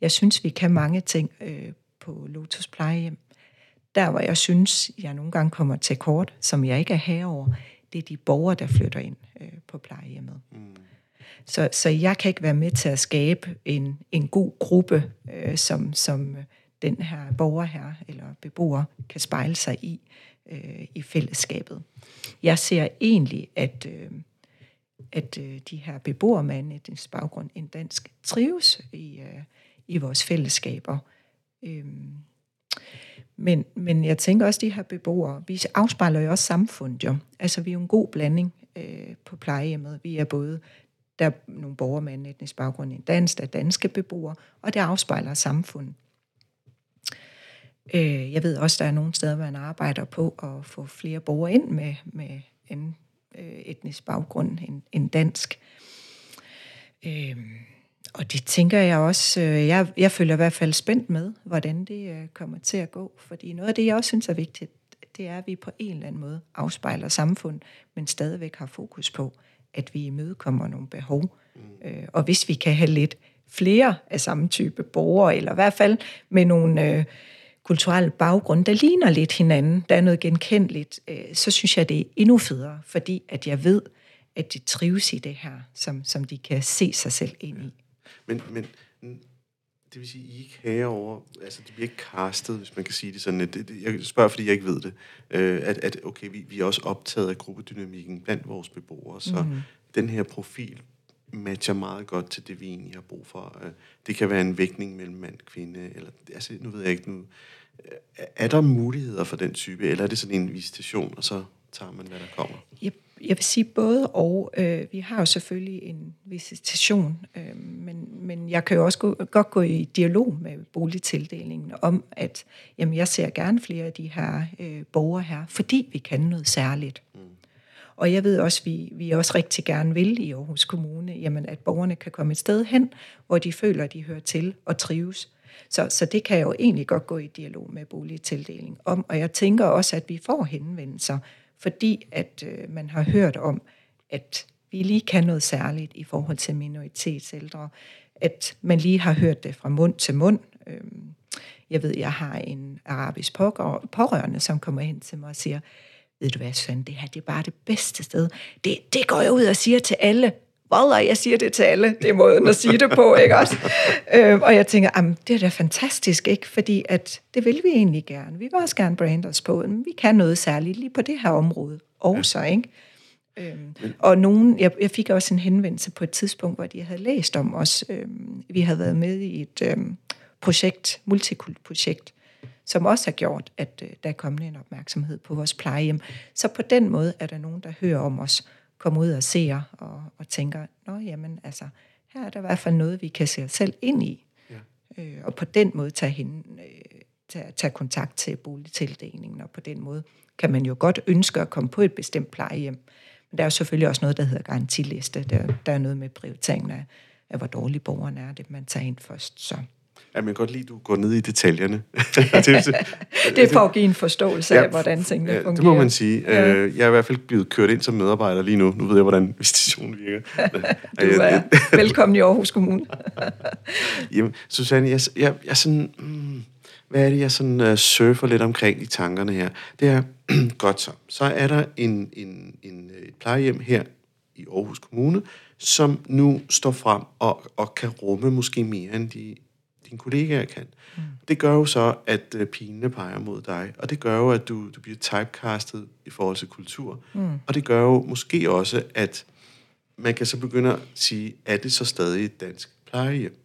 Jeg synes, vi kan mange ting øh, på Lotus Plejehjem. Der, hvor jeg synes, jeg nogle gange kommer til kort, som jeg ikke er herover, det er de borgere, der flytter ind øh, på plejehjemmet. Mm. Så, så jeg kan ikke være med til at skabe en, en god gruppe, øh, som, som den her borger her, eller beboer, kan spejle sig i, øh, i fællesskabet. Jeg ser egentlig, at, øh, at øh, de her beboere med en etnisk baggrund, end dansk, trives i, øh, i vores fællesskaber. Øhm. men, men jeg tænker også, at de her beboere, vi afspejler jo også samfundet jo. Altså, vi er jo en god blanding øh, på plejehjemmet. Vi er både, der er nogle borgere med en etnisk baggrund, en dansk, der er danske beboere, og det afspejler samfundet. Øh, jeg ved også, der er nogle steder, man arbejder på at få flere borgere ind med, med anden øh, etnisk baggrund end, end dansk. Øh, og det tænker jeg også, øh, jeg, jeg følger i hvert fald spændt med, hvordan det øh, kommer til at gå. Fordi noget af det, jeg også synes er vigtigt, det er, at vi på en eller anden måde afspejler samfund, men stadigvæk har fokus på, at vi imødekommer nogle behov. Mm. Øh, og hvis vi kan have lidt flere af samme type borgere, eller i hvert fald med nogle øh, kulturelle baggrunde, der ligner lidt hinanden, der er noget genkendeligt, øh, så synes jeg, det er endnu federe, fordi at jeg ved, at de trives i det her, som, som de kan se sig selv ind i. Men, men det vil sige, I ikke herover, altså det bliver ikke castet, hvis man kan sige det sådan. Det, jeg spørger, fordi jeg ikke ved det. Øh, at, at okay, vi, vi er også optaget af gruppedynamikken blandt vores beboere, så mm. den her profil matcher meget godt til det, vi egentlig har brug for. Øh, det kan være en vægtning mellem mand og kvinde, eller altså, nu ved jeg ikke nu. Er der muligheder for den type, eller er det sådan en visitation, og så tager man, hvad der kommer? Yep jeg vil sige både og. Øh, vi har jo selvfølgelig en visitation, øh, men, men jeg kan jo også gå, godt gå i dialog med boligtildelingen om, at jamen, jeg ser gerne flere af de her øh, borgere her, fordi vi kan noget særligt. Mm. Og jeg ved også, at vi, vi også rigtig gerne vil i Aarhus Kommune, jamen, at borgerne kan komme et sted hen, hvor de føler, at de hører til og trives. Så, så det kan jeg jo egentlig godt gå i dialog med boligtildeling om. Og jeg tænker også, at vi får henvendelser fordi at øh, man har hørt om, at vi lige kan noget særligt i forhold til minoritetsældre, at man lige har hørt det fra mund til mund. Øhm, jeg ved, jeg har en arabisk pårørende, som kommer hen til mig og siger, ved du hvad, Søren, det her det er bare det bedste sted. Det, det går jeg ud og siger til alle. Wallah, jeg siger det til alle. Det er måden at sige det på, ikke også? øh, og jeg tænker, jamen, det er da fantastisk, ikke? Fordi at det vil vi egentlig gerne. Vi vil også gerne brande os på, men vi kan noget særligt lige på det her område også, ja. ikke? Øhm, og nogen, jeg, jeg fik også en henvendelse på et tidspunkt, hvor de havde læst om os. Øhm, vi havde været med i et øhm, projekt, multikult-projekt, som også har gjort, at øh, der er kommet en opmærksomhed på vores plejehjem. Så på den måde er der nogen, der hører om os, kommer ud og ser og, og tænker, nå jamen altså, her er der i hvert fald noget, vi kan se os selv ind i. Ja. Øh, og på den måde tage, hende, øh, tage, tage kontakt til boligtildelingen, og på den måde kan man jo godt ønske at komme på et bestemt plejehjem. Men der er jo selvfølgelig også noget, der hedder garantiliste. Der, der er noget med prioriteringen af, af hvor dårlig borgeren er, det man tager ind først. Så. Ja, men godt lide, at du går ned i detaljerne. det er for at give en forståelse ja, af, hvordan tingene ja, fungerer. Det må man sige. Ja. Øh, jeg er i hvert fald blevet kørt ind som medarbejder lige nu. Nu ved jeg, hvordan visitationen virker. du er velkommen i Aarhus Kommune. Jamen, Susanne, jeg, jeg, jeg sådan... Mm, hvad er det, jeg sådan uh, surfer lidt omkring i tankerne her? Det er, godt så, så er der en, en, en, et plejehjem her i Aarhus Kommune, som nu står frem og, og kan rumme måske mere end de dine kollegaer kan. Mm. Det gør jo så, at uh, pinene peger mod dig, og det gør jo, at du, du bliver typecastet i forhold til kultur. Mm. Og det gør jo måske også, at man kan så begynde at sige, er det så stadig et dansk plejehjem?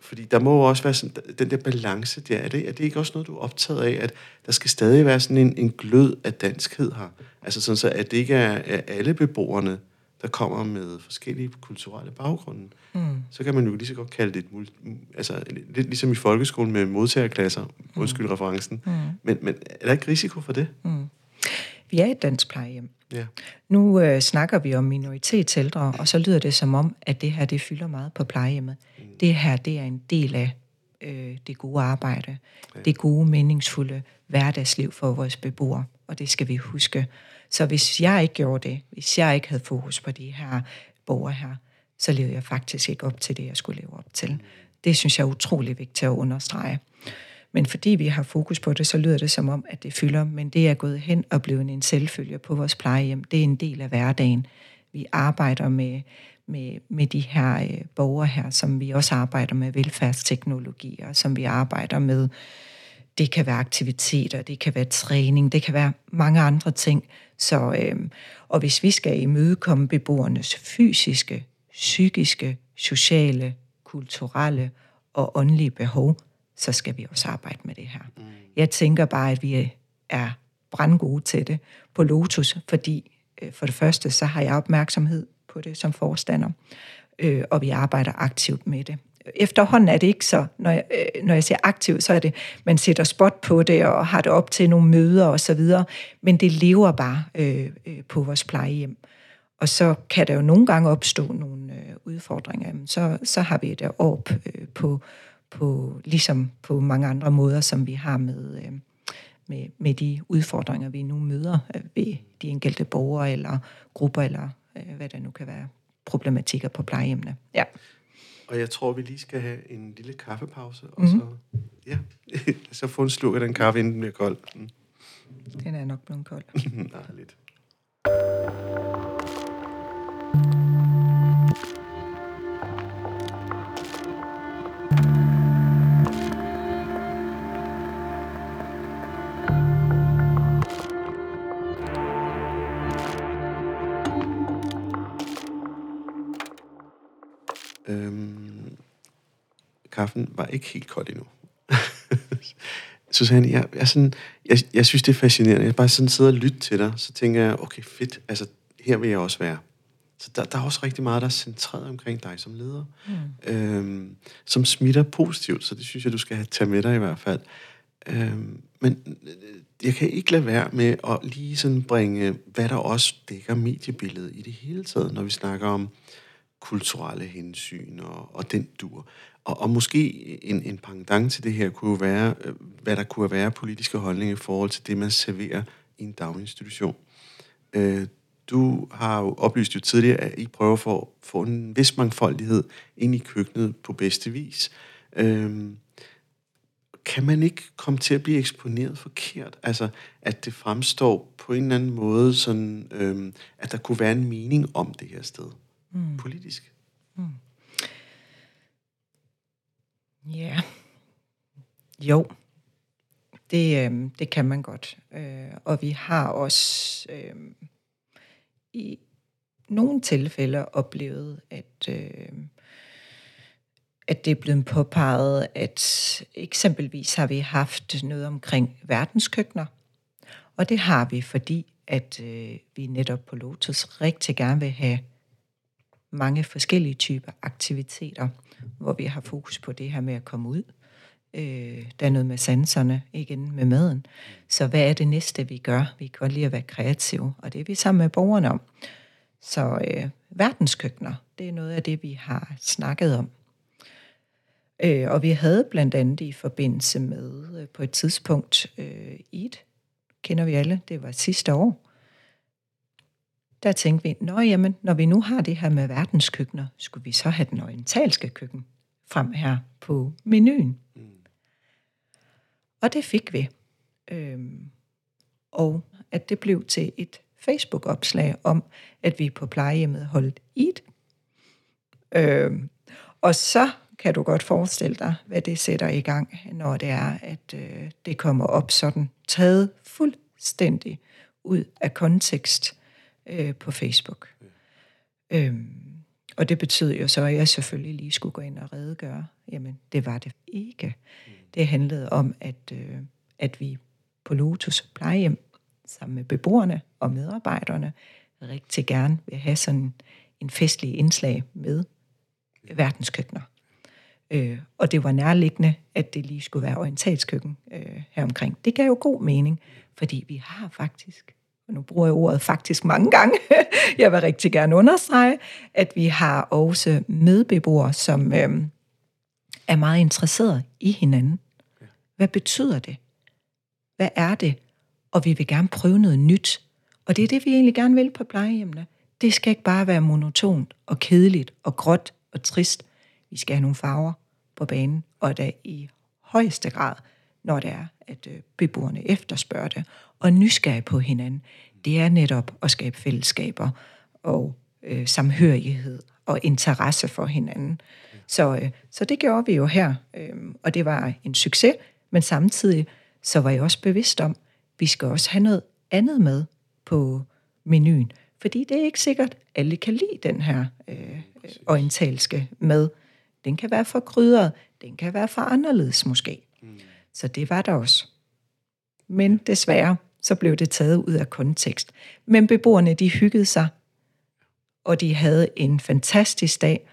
Fordi der må jo også være sådan, den der balance der. Er det, er det ikke også noget, du er optaget af, at der skal stadig være sådan en, en glød af danskhed her? Altså sådan så, at det ikke er, er alle beboerne, der kommer med forskellige kulturelle baggrunde, mm. så kan man jo lige så godt kalde det et, altså, lidt ligesom i folkeskolen med modtagerklasser, mm. undskyld referencen. Mm. Men, men er der ikke risiko for det? Mm. Vi er et dansk plejehjem. Ja. Nu øh, snakker vi om minoritetsældre, og så lyder det som om, at det her det fylder meget på plejehjemmet. Mm. Det her det er en del af øh, det gode arbejde, ja. det gode, meningsfulde hverdagsliv for vores beboere, og det skal vi huske. Så hvis jeg ikke gjorde det, hvis jeg ikke havde fokus på de her borgere her, så levede jeg faktisk ikke op til det, jeg skulle leve op til. Det synes jeg er utrolig vigtigt at understrege. Men fordi vi har fokus på det, så lyder det som om, at det fylder. Men det er gået hen og blevet en selvfølge på vores plejehjem. Det er en del af hverdagen. Vi arbejder med, med, med de her øh, borgere her, som vi også arbejder med velfærdsteknologier, som vi arbejder med. Det kan være aktiviteter, det kan være træning, det kan være mange andre ting. Så, øh, og hvis vi skal imødekomme beboernes fysiske, psykiske, sociale, kulturelle og åndelige behov, så skal vi også arbejde med det her. Mm. Jeg tænker bare, at vi er brandgode til det på Lotus, fordi øh, for det første, så har jeg opmærksomhed på det som forstander, øh, og vi arbejder aktivt med det. Efterhånden er det ikke så, når jeg, øh, når jeg siger aktivt, så er det, man sætter spot på det og har det op til nogle møder og så videre, men det lever bare øh, øh på vores plejehjem. Og så kan der jo nogle gange opstå nogle øh, udfordringer. Så, så har vi det op øh, på, på, ligesom på mange andre måder, som vi har med, øh, med, med de udfordringer, vi nu møder øh, ved de enkelte borgere eller grupper, eller øh, hvad der nu kan være problematikker på plejehjemmene. Ja. Og jeg tror, vi lige skal have en lille kaffepause, og mm-hmm. så, ja, så få en sluk af den kaffe, inden den bliver kold. Mm. Den er nok blevet kold. Nej, lidt. Kaffen var ikke helt kold endnu. Susanne, jeg, jeg, sådan, jeg, jeg synes, det er fascinerende. Jeg bare sådan sidder og lytter til dig, så tænker jeg, okay, fedt, altså her vil jeg også være. Så der, der er også rigtig meget, der er centreret omkring dig som leder, mm. øhm, som smitter positivt, så det synes jeg, du skal have tage med dig i hvert fald. Øhm, men øh, jeg kan ikke lade være med at lige sådan bringe, hvad der også dækker mediebilledet i det hele taget, når vi snakker om kulturelle hensyn og, og den dur. Og, og måske en, en pangdang til det her kunne jo være, øh, hvad der kunne være politiske holdninger i forhold til det, man serverer i en daginstitution. Øh, du har jo oplyst jo tidligere, at I prøver for at få en vis mangfoldighed ind i køkkenet på bedste vis. Øhm, kan man ikke komme til at blive eksponeret forkert? Altså, at det fremstår på en eller anden måde, sådan, øhm, at der kunne være en mening om det her sted, mm. politisk? Mm. Ja. Yeah. Jo. Det, øh, det kan man godt. Øh, og vi har også... Øh, i nogle tilfælde oplevet, at, øh, at det er blevet påpeget, at eksempelvis har vi haft noget omkring verdenskøkkener. Og det har vi, fordi at øh, vi netop på Lotus rigtig gerne vil have mange forskellige typer aktiviteter, hvor vi har fokus på det her med at komme ud. Øh, der er noget med sanserne, igen med maden. Så hvad er det næste, vi gør? Vi kan godt lide at være kreative, og det er vi sammen med borgerne om. Så øh, verdenskøkkener, det er noget af det, vi har snakket om. Øh, og vi havde blandt andet i forbindelse med øh, på et tidspunkt øh, EAT, kender vi alle, det var sidste år. Der tænkte vi, Nå, jamen, når vi nu har det her med verdenskøkkener, skulle vi så have den orientalske køkken frem her på menuen. Mm. Og det fik vi. Øhm, og at det blev til et Facebook-opslag om, at vi på plejehjemmet holdt Eid. Øhm, og så kan du godt forestille dig, hvad det sætter i gang, når det er, at øh, det kommer op sådan taget fuldstændig ud af kontekst øh, på Facebook. Ja. Øhm, og det betyder jo så, at jeg selvfølgelig lige skulle gå ind og redegøre. Jamen, det var det ikke. Mm. Det handlede om, at, øh, at vi på Lotus plejehjem, sammen med beboerne og medarbejderne, rigtig gerne vil have sådan en festlig indslag med verdenskøkkener. Øh, og det var nærliggende, at det lige skulle være orientalskøkken øh, her omkring. Det gav jo god mening, fordi vi har faktisk, nu bruger jeg ordet faktisk mange gange, jeg vil rigtig gerne understrege, at vi har også medbeboere, som øh, er meget interesserede i hinanden. Hvad betyder det? Hvad er det? Og vi vil gerne prøve noget nyt. Og det er det, vi egentlig gerne vil på plejehjemmene. Det skal ikke bare være monotont og kedeligt og gråt og trist. Vi skal have nogle farver på banen, og da i højeste grad, når det er, at øh, beboerne efterspørger det, og nysgerrige på hinanden, det er netop at skabe fællesskaber og øh, samhørighed og interesse for hinanden. Så, øh, så det gjorde vi jo her, øh, og det var en succes, men samtidig så var jeg også bevidst om, at vi skal også have noget andet med på menuen. Fordi det er ikke sikkert, at alle kan lide den her øh, orientalske mad. Den kan være for krydret, den kan være for anderledes måske. Mm. Så det var der også. Men desværre, så blev det taget ud af kontekst. Men beboerne, de hyggede sig, og de havde en fantastisk dag,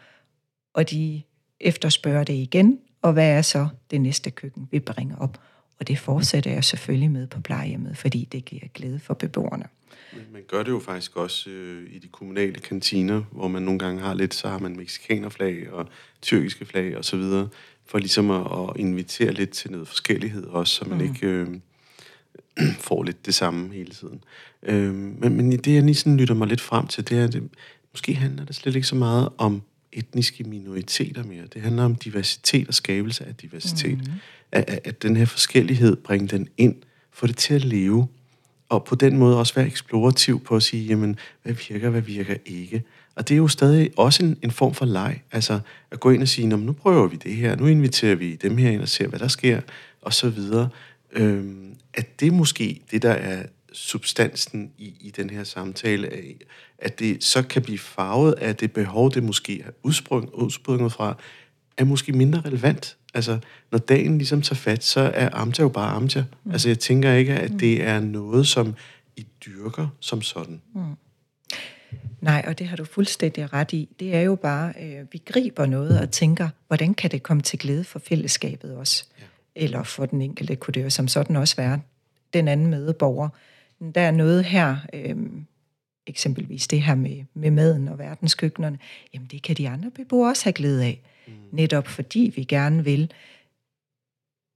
og de efterspørger det igen, og hvad er så det næste køkken, vi bringer op? Og det fortsætter jeg selvfølgelig med på plejehjemmet, fordi det giver glæde for beboerne. Men man gør det jo faktisk også øh, i de kommunale kantiner, hvor man nogle gange har lidt, så har man mexikanerflag og tyrkiske flag og så videre, for ligesom at, at invitere lidt til noget forskellighed også, så man mm. ikke øh, får lidt det samme hele tiden. Øh, men, men det, jeg lige sådan lytter mig lidt frem til, det er, at måske handler det slet ikke så meget om etniske minoriteter mere. Det handler om diversitet og skabelse af diversitet. Mm. At, at den her forskellighed, bringe den ind, få det til at leve, og på den måde også være eksplorativ på at sige, jamen, hvad virker, hvad virker ikke. Og det er jo stadig også en, en form for leg, altså at gå ind og sige, nu prøver vi det her, nu inviterer vi dem her ind og ser, hvad der sker, og så videre. Øhm, at det måske det, der er substansen i, i den her samtale, at det så kan blive farvet af det behov, det måske er udsprung, udsprunget fra, er måske mindre relevant. Altså, når dagen ligesom tager fat, så er Amta jo bare Amta. Mm. Altså, jeg tænker ikke, at det er noget, som I dyrker som sådan. Mm. Nej, og det har du fuldstændig ret i. Det er jo bare, øh, vi griber noget og tænker, hvordan kan det komme til glæde for fællesskabet også? Ja. Eller for den enkelte kunne det jo som sådan også være den anden medborger. Der er noget her, øh, eksempelvis det her med, med maden og verdenskøkkenerne, jamen det kan de andre beboere også have glæde af. Mm. Netop fordi vi gerne vil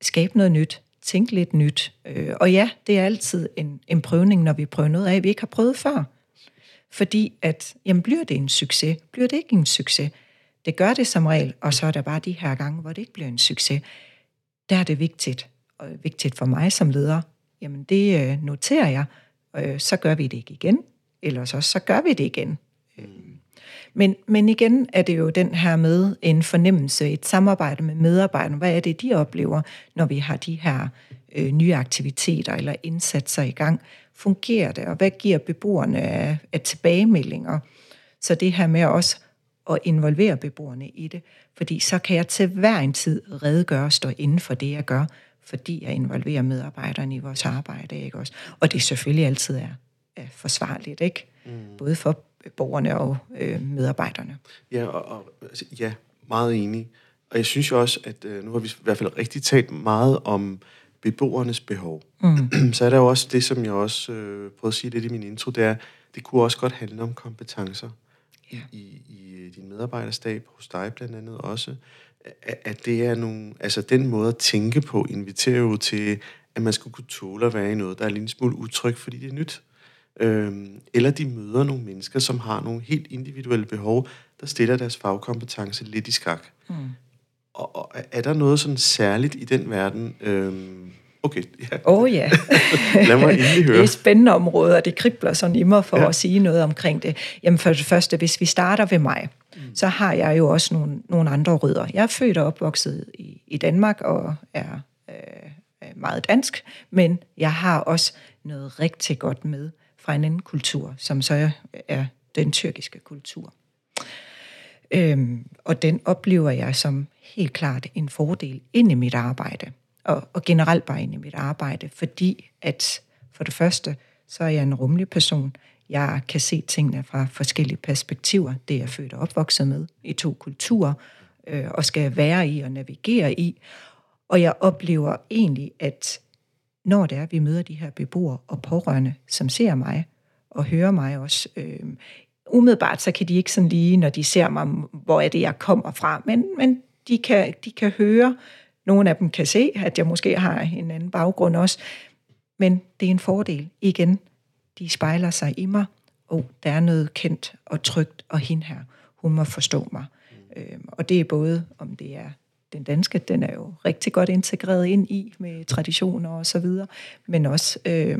skabe noget nyt, tænke lidt nyt. Øh, og ja, det er altid en, en prøvning, når vi prøver noget af, vi ikke har prøvet før. Fordi at, jamen bliver det en succes? Bliver det ikke en succes? Det gør det som regel, og så er der bare de her gange, hvor det ikke bliver en succes. Der er det vigtigt, og vigtigt for mig som leder, jamen det øh, noterer jeg, øh, så gør vi det ikke igen, eller så, så gør vi det igen. Mm. Men, men igen er det jo den her med en fornemmelse, et samarbejde med medarbejderne. Hvad er det, de oplever, når vi har de her øh, nye aktiviteter eller indsatser i gang? Fungerer det, og hvad giver beboerne af, af tilbagemeldinger? Så det her med også at involvere beboerne i det, fordi så kan jeg til hver en tid redegøre og stå inden for det, jeg gør, fordi jeg involverer medarbejderne i vores arbejde. Ikke også? Og det selvfølgelig altid er, er forsvarligt, ikke? Mm. både for borgerne og øh, medarbejderne. Ja, og, og, altså, ja, meget enig. Og jeg synes jo også, at øh, nu har vi i hvert fald rigtig talt meget om beboernes behov. Mm. Så er der jo også det, som jeg også øh, prøvede at sige lidt i min intro, det er, det kunne også godt handle om kompetencer ja. i, i, i din medarbejderstab, hos dig blandt andet også at det er nogle, altså den måde at tænke på, inviterer jo til, at man skulle kunne tåle at være i noget, der er en lille smule utryg, fordi det er nyt. Øhm, eller de møder nogle mennesker, som har nogle helt individuelle behov, der stiller deres fagkompetence lidt i skak. Mm. Og, og er der noget sådan særligt i den verden, øhm, Okay, ja. Oh, ja. Lad mig endelig høre. Det er spændende områder, og det kribler sådan i mig for ja. at sige noget omkring det. Jamen for det første, hvis vi starter ved mig, mm. så har jeg jo også nogle, nogle andre rødder. Jeg er født og opvokset i, i Danmark og er øh, meget dansk, men jeg har også noget rigtig godt med fra en anden kultur, som så er den tyrkiske kultur. Øhm, og den oplever jeg som helt klart en fordel ind i mit arbejde og, og generelt bare ind i mit arbejde, fordi at for det første, så er jeg en rummelig person. Jeg kan se tingene fra forskellige perspektiver. Det er jeg født og opvokset med i to kulturer, øh, og skal være i og navigere i. Og jeg oplever egentlig, at når det er, vi møder de her beboere og pårørende, som ser mig og hører mig også, øh, umiddelbart så kan de ikke sådan lige, når de ser mig, hvor er det, jeg kommer fra, men, men de, kan, de kan høre, nogle af dem kan se, at jeg måske har en anden baggrund også. Men det er en fordel. Igen, de spejler sig i mig, og der er noget kendt og trygt, og hende her, hun må forstå mig. Mm. Øhm, og det er både, om det er den danske, den er jo rigtig godt integreret ind i med traditioner og så videre, men også øh,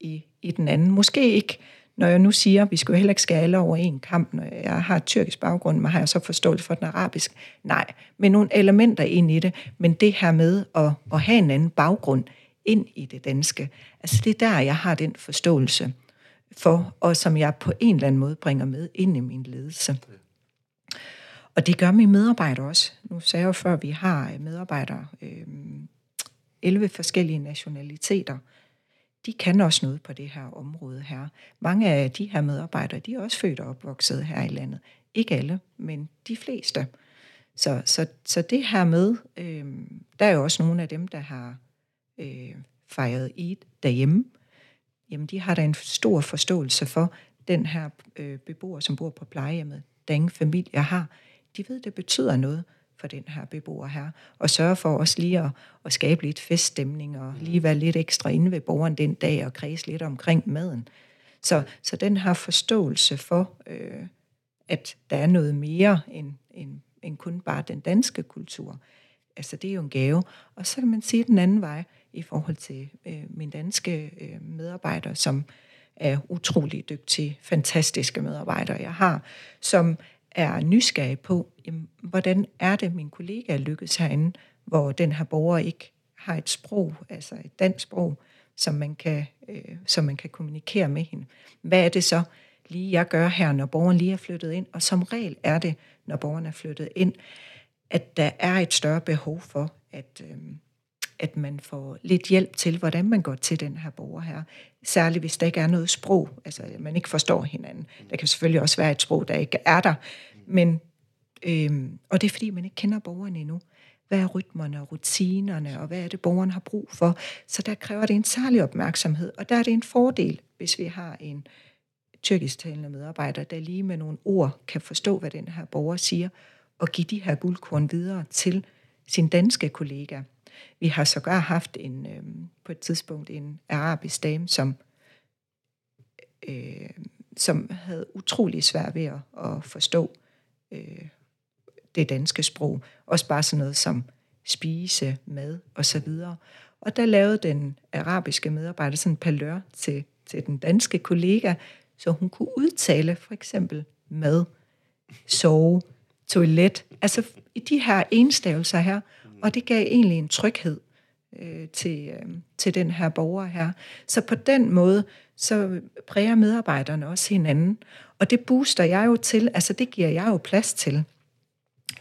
i, i den anden. Måske ikke, når jeg nu siger, at vi skal jo heller ikke skære alle over en kamp, når jeg har tyrkisk baggrund, men har jeg så forståelse for den arabisk? Nej, men nogle elementer ind i det, men det her med at, at have en anden baggrund ind i det danske, altså det er der, jeg har den forståelse for, og som jeg på en eller anden måde bringer med ind i min ledelse. Og det gør mine medarbejdere også. Nu sagde jeg jo før, at vi har øh, medarbejdere, øh, 11 forskellige nationaliteter. De kan også noget på det her område her. Mange af de her medarbejdere, de er også født og opvokset her i landet. Ikke alle, men de fleste. Så, så, så det her med, øh, der er jo også nogle af dem, der har øh, fejret Eid derhjemme. Jamen, de har da en stor forståelse for den her øh, beboer, som bor på plejehjemmet, der ingen familie har de ved, det betyder noget for den her beboer her, og sørge for også lige at, at skabe lidt feststemning, og lige være lidt ekstra inde ved borgeren den dag, og kredse lidt omkring maden. Så, så den har forståelse for, øh, at der er noget mere end, end, end kun bare den danske kultur. Altså det er jo en gave. Og så kan man sige den anden vej i forhold til øh, min danske øh, medarbejdere, som er utrolig dygtige, fantastiske medarbejdere, jeg har, som er nysgerrig på, jamen, hvordan er det, min kollega lykkes herinde, hvor den her borger ikke har et sprog, altså et dansk sprog, som man kan, øh, som man kan kommunikere med hende. Hvad er det så lige, jeg gør her, når borgeren lige er flyttet ind? Og som regel er det, når borgeren er flyttet ind, at der er et større behov for, at, øh, at man får lidt hjælp til, hvordan man går til den her borger her. Særligt hvis der ikke er noget sprog, altså man ikke forstår hinanden. Der kan selvfølgelig også være et sprog, der ikke er der. Men, øhm, og det er fordi, man ikke kender borgeren endnu. Hvad er rytmerne og rutinerne, og hvad er det, borgeren har brug for? Så der kræver det en særlig opmærksomhed, og der er det en fordel, hvis vi har en tyrkisktalende medarbejder, der lige med nogle ord kan forstå, hvad den her borger siger, og give de her guldkorn videre til sin danske kollega. Vi har sågar haft en, øh, på et tidspunkt en arabisk dame, som, øh, som havde utrolig svært ved at, at forstå øh, det danske sprog. Også bare sådan noget som spise, mad og så videre. Og der lavede den arabiske medarbejder sådan en palør til, til den danske kollega, så hun kunne udtale for eksempel mad, sove, toilet, altså i de her enstavelser her, og det gav egentlig en tryghed øh, til, øh, til den her borger her. Så på den måde, så præger medarbejderne også hinanden. Og det booster jeg jo til, altså det giver jeg jo plads til,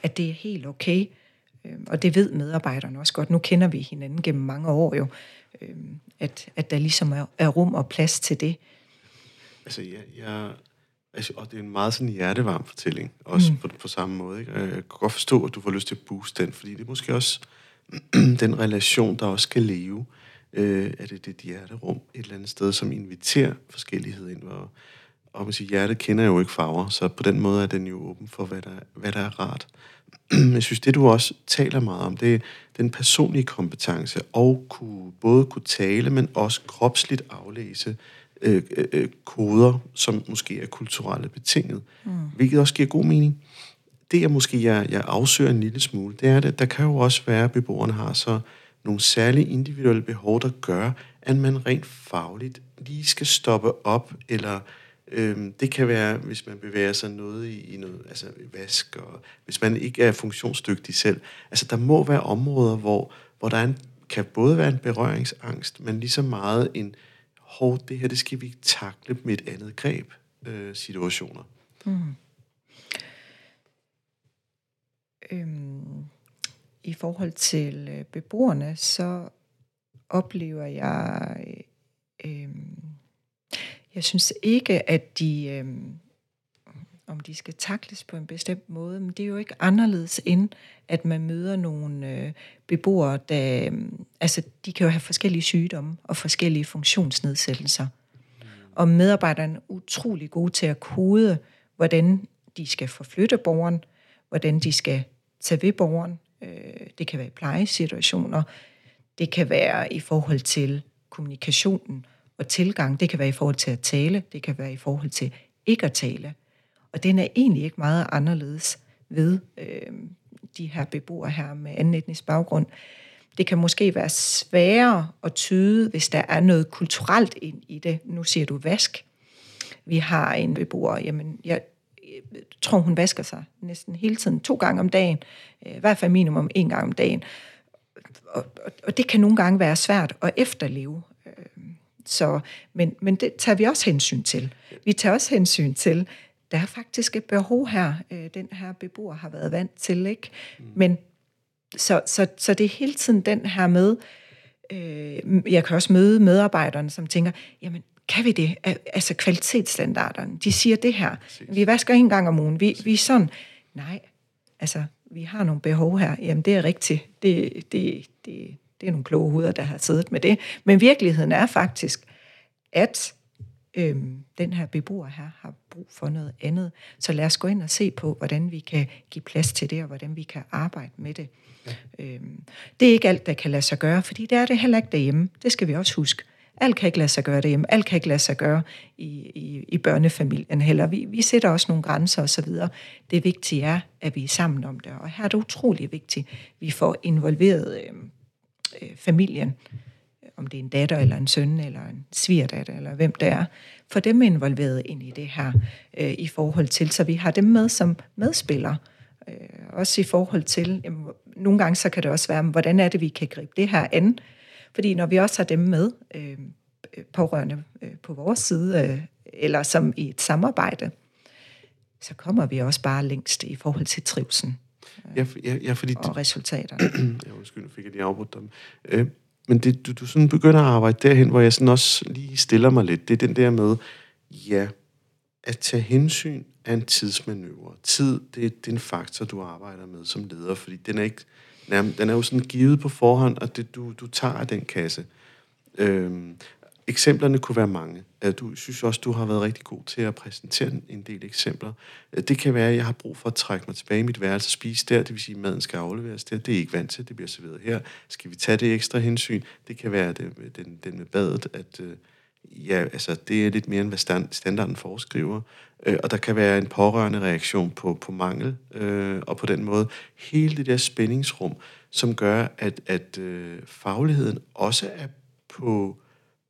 at det er helt okay. Øh, og det ved medarbejderne også godt. Nu kender vi hinanden gennem mange år jo, øh, at, at der ligesom er, er rum og plads til det. Altså, jeg, jeg, og det er en meget sådan hjertevarm fortælling, også mm. på, på samme måde. Ikke? Jeg kan godt forstå, at du får lyst til at booste den, fordi det er måske også den relation, der også skal leve. Øh, er det det hjerterum et eller andet sted, som inviterer forskellighed ind, og, og man siger, hjertet kender jo ikke farver, så på den måde er den jo åben for, hvad der, hvad der er rart. Jeg synes, det du også taler meget om, det er den personlige kompetence, og kunne, både kunne tale, men også kropsligt aflæse øh, øh, koder, som måske er kulturelle betinget, mm. hvilket også giver god mening. Det, jeg måske jeg, jeg afsøger en lille smule, det er, at der kan jo også være, at beboerne har så nogle særlige individuelle behov, der gør, at man rent fagligt lige skal stoppe op, eller øhm, det kan være, hvis man bevæger sig noget i, i noget, altså vask, og hvis man ikke er funktionsdygtig selv. Altså der må være områder, hvor, hvor der er en, kan både være en berøringsangst, men lige så meget en, hov, det her, det skal vi takle med et andet greb øh, situationer. Mm. Øhm, I forhold til øh, beboerne, så oplever jeg, øh, øhm, jeg synes ikke, at de, øh, om de skal takles på en bestemt måde, men det er jo ikke anderledes end, at man møder nogle øh, beboere, der, øh, altså de kan jo have forskellige sygdomme og forskellige funktionsnedsættelser. Og medarbejderne er utrolig gode til at kode, hvordan de skal forflytte borgeren, hvordan de skal tage ved borgeren. Øh, det kan være i plejesituationer, det kan være i forhold til kommunikationen, og tilgang. Det kan være i forhold til at tale, det kan være i forhold til ikke at tale. Og den er egentlig ikke meget anderledes ved øh, de her beboere her med anden etnisk baggrund. Det kan måske være sværere at tyde, hvis der er noget kulturelt ind i det. Nu siger du vask. Vi har en beboer, jamen jeg tror, hun vasker sig næsten hele tiden, to gange om dagen. Øh, I hvert fald minimum en gang om dagen. Og, og, og det kan nogle gange være svært at efterleve. Øh, så, men, men det tager vi også hensyn til. Vi tager også hensyn til, der er faktisk et behov her, øh, den her beboer har været vant til, ikke? Mm. Men så, så, så det er hele tiden den her med, øh, jeg kan også møde medarbejderne, som tænker, jamen, kan vi det? Altså kvalitetsstandarderne, de siger det her. Vi vasker en gang om ugen. Vi, vi er sådan, nej, altså, vi har nogle behov her. Jamen, det er rigtigt. Det, det, det, det er nogle kloge hoveder, der har siddet med det. Men virkeligheden er faktisk, at øhm, den her beboer her har brug for noget andet. Så lad os gå ind og se på, hvordan vi kan give plads til det, og hvordan vi kan arbejde med det. Ja. Øhm, det er ikke alt, der kan lade sig gøre, fordi det er det heller ikke derhjemme. Det skal vi også huske. Alt kan ikke lade sig gøre derhjemme. Alt kan ikke lade sig gøre i, i, i børnefamilien heller. Vi, vi sætter også nogle grænser osv. Det vigtige er, at vi er sammen om det. Og her er det utrolig vigtigt, at vi får involveret øh, øh, familien om det er en datter eller en søn eller en svigerdatter eller hvem det er, for dem involveret ind i det her øh, i forhold til, så vi har dem med som medspillere. Øh, også i forhold til, jamen, nogle gange så kan det også være, hvordan er det, vi kan gribe det her an? Fordi når vi også har dem med, øh, pårørende øh, på vores side, øh, eller som i et samarbejde, så kommer vi også bare længst i forhold til trivsel. Ja, ja, ja, fordi og resultater. ja, undskyld, nu fik jeg lige afbrudt dem. Øh, men det, du, du sådan begynder at arbejde derhen, hvor jeg sådan også lige stiller mig lidt. Det er den der med, ja, at tage hensyn af en tidsmanøvre. Tid, det, det er en faktor, du arbejder med som leder, fordi den er, ikke, den er jo sådan givet på forhånd, og det, du, du tager den kasse. Øhm, Eksemplerne kunne være mange. Øh, du synes også, du har været rigtig god til at præsentere en del eksempler. Øh, det kan være, at jeg har brug for at trække mig tilbage i mit værelse og spise der, det vil sige, at maden skal afleveres der. Det er ikke vant til, det bliver serveret her. Skal vi tage det ekstra hensyn? Det kan være det, den, den med badet, at øh, ja, altså, det er lidt mere end hvad stand, standarden foreskriver. Øh, og der kan være en pårørende reaktion på, på mangel, øh, og på den måde hele det der spændingsrum, som gør, at, at øh, fagligheden også er på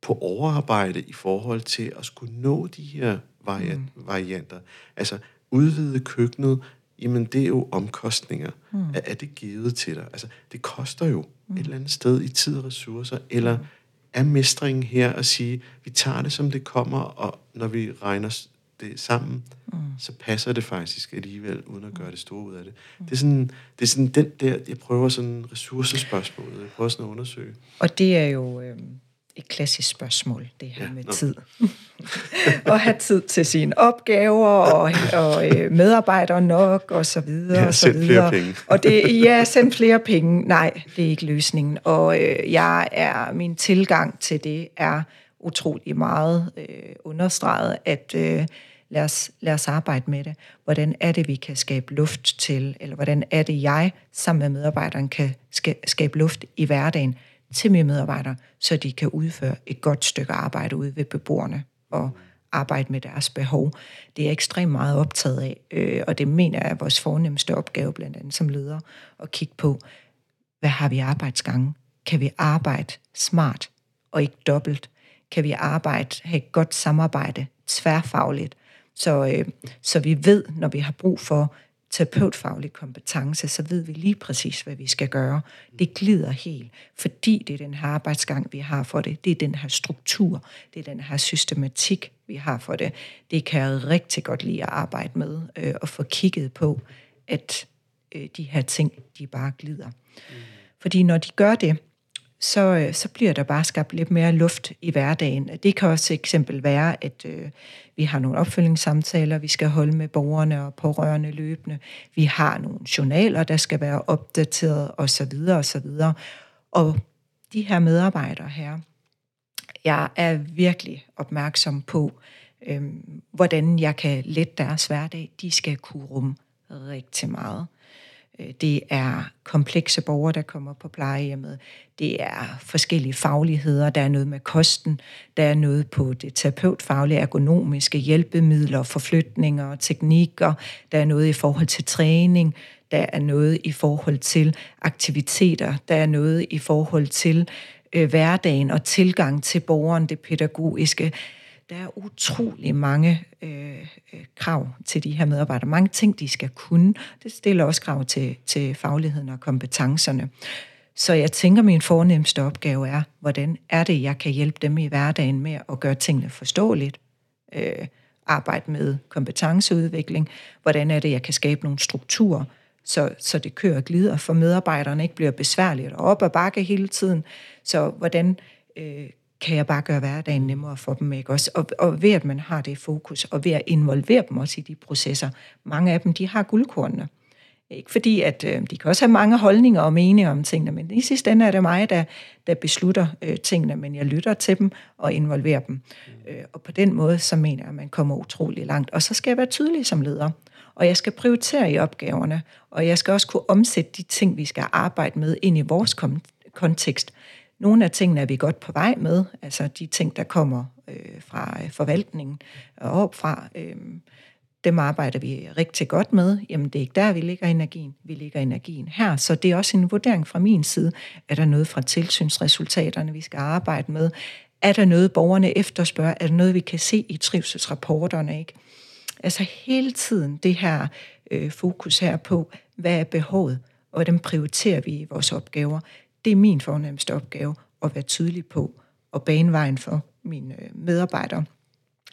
på overarbejde i forhold til at skulle nå de her vari- mm. varianter. Altså udvide køkkenet, jamen det er jo omkostninger. Mm. Er, er det givet til dig? Altså det koster jo mm. et eller andet sted i tid og ressourcer, eller mm. er mestringen her at sige, vi tager det som det kommer, og når vi regner det sammen, mm. så passer det faktisk alligevel, uden at gøre det store ud af det. Mm. Det, er sådan, det er sådan den der, jeg prøver sådan ressourcespørgsmål, jeg prøver sådan at undersøge. Og det er jo... Øh et klassisk spørgsmål, det her ja, med no. tid. at have tid til sine opgaver, og, og øh, medarbejdere nok, og så videre. Ja, og så videre. flere penge. og det, ja, send flere penge. Nej, det er ikke løsningen. Og øh, jeg er, min tilgang til det er utrolig meget øh, understreget, at øh, lad, os, lad os arbejde med det. Hvordan er det, vi kan skabe luft til, eller hvordan er det, jeg sammen med medarbejderen kan skabe luft i hverdagen, til medarbejdere, så de kan udføre et godt stykke arbejde ude ved beboerne og arbejde med deres behov. Det er jeg ekstremt meget optaget af, øh, og det mener jeg er vores fornemmeste opgave, blandt andet som leder, at kigge på, hvad har vi arbejdsgange? Kan vi arbejde smart og ikke dobbelt? Kan vi arbejde, have et godt samarbejde tværfagligt? Så, øh, så vi ved, når vi har brug for terapeutfaglig kompetence, så ved vi lige præcis, hvad vi skal gøre. Det glider helt, fordi det er den her arbejdsgang, vi har for det. Det er den her struktur, det er den her systematik, vi har for det. Det kan jeg rigtig godt lide at arbejde med øh, og få kigget på, at øh, de her ting, de bare glider. Mm. Fordi når de gør det, så, øh, så bliver der bare skabt lidt mere luft i hverdagen. Det kan også eksempel være, at øh, vi har nogle opfølgningssamtaler, vi skal holde med borgerne og pårørende løbende. Vi har nogle journaler, der skal være opdateret osv. osv. Og de her medarbejdere her, jeg er virkelig opmærksom på, øh, hvordan jeg kan lette deres hverdag. De skal kunne rumme rigtig meget. Øh, det er komplekse borgere, der kommer på plejehjemmet. Det er forskellige fagligheder. Der er noget med kosten. Der er noget på det terapeutfaglige, ergonomiske hjælpemidler, forflytninger, teknikker. Der er noget i forhold til træning. Der er noget i forhold til aktiviteter. Der er noget i forhold til øh, hverdagen og tilgang til borgeren, det pædagogiske. Der er utrolig mange øh, øh, krav til de her medarbejdere. Mange ting, de skal kunne. Det stiller også krav til, til fagligheden og kompetencerne. Så jeg tænker, min fornemmeste opgave er, hvordan er det, jeg kan hjælpe dem i hverdagen med at gøre tingene forståeligt, øh, arbejde med kompetenceudvikling, hvordan er det, jeg kan skabe nogle strukturer, så, så det kører og glider, for medarbejderne ikke bliver besværligt og op og bakke hele tiden. Så hvordan øh, kan jeg bare gøre hverdagen nemmere for dem, ikke også? Og, og ved at man har det fokus, og ved at involvere dem også i de processer. Mange af dem, de har guldkornene. Ikke fordi, at øh, de kan også have mange holdninger og meninger om tingene, men i sidste ende er det mig, der, der beslutter øh, tingene, men jeg lytter til dem og involverer dem. Mm. Øh, og på den måde, så mener jeg, at man kommer utrolig langt. Og så skal jeg være tydelig som leder. Og jeg skal prioritere i opgaverne, og jeg skal også kunne omsætte de ting, vi skal arbejde med, ind i vores kontekst. Nogle af tingene er vi godt på vej med, altså de ting, der kommer øh, fra øh, forvaltningen og opfra, øh, dem arbejder vi rigtig godt med. Jamen, det er ikke der, vi ligger energien. Vi ligger energien her. Så det er også en vurdering fra min side. Er der noget fra tilsynsresultaterne, vi skal arbejde med? Er der noget, borgerne efterspørger? Er der noget, vi kan se i trivselsrapporterne? Ikke? Altså hele tiden det her øh, fokus her på, hvad er behovet, og hvordan prioriterer vi i vores opgaver. Det er min fornemmeste opgave at være tydelig på og bane vejen for mine øh, medarbejdere.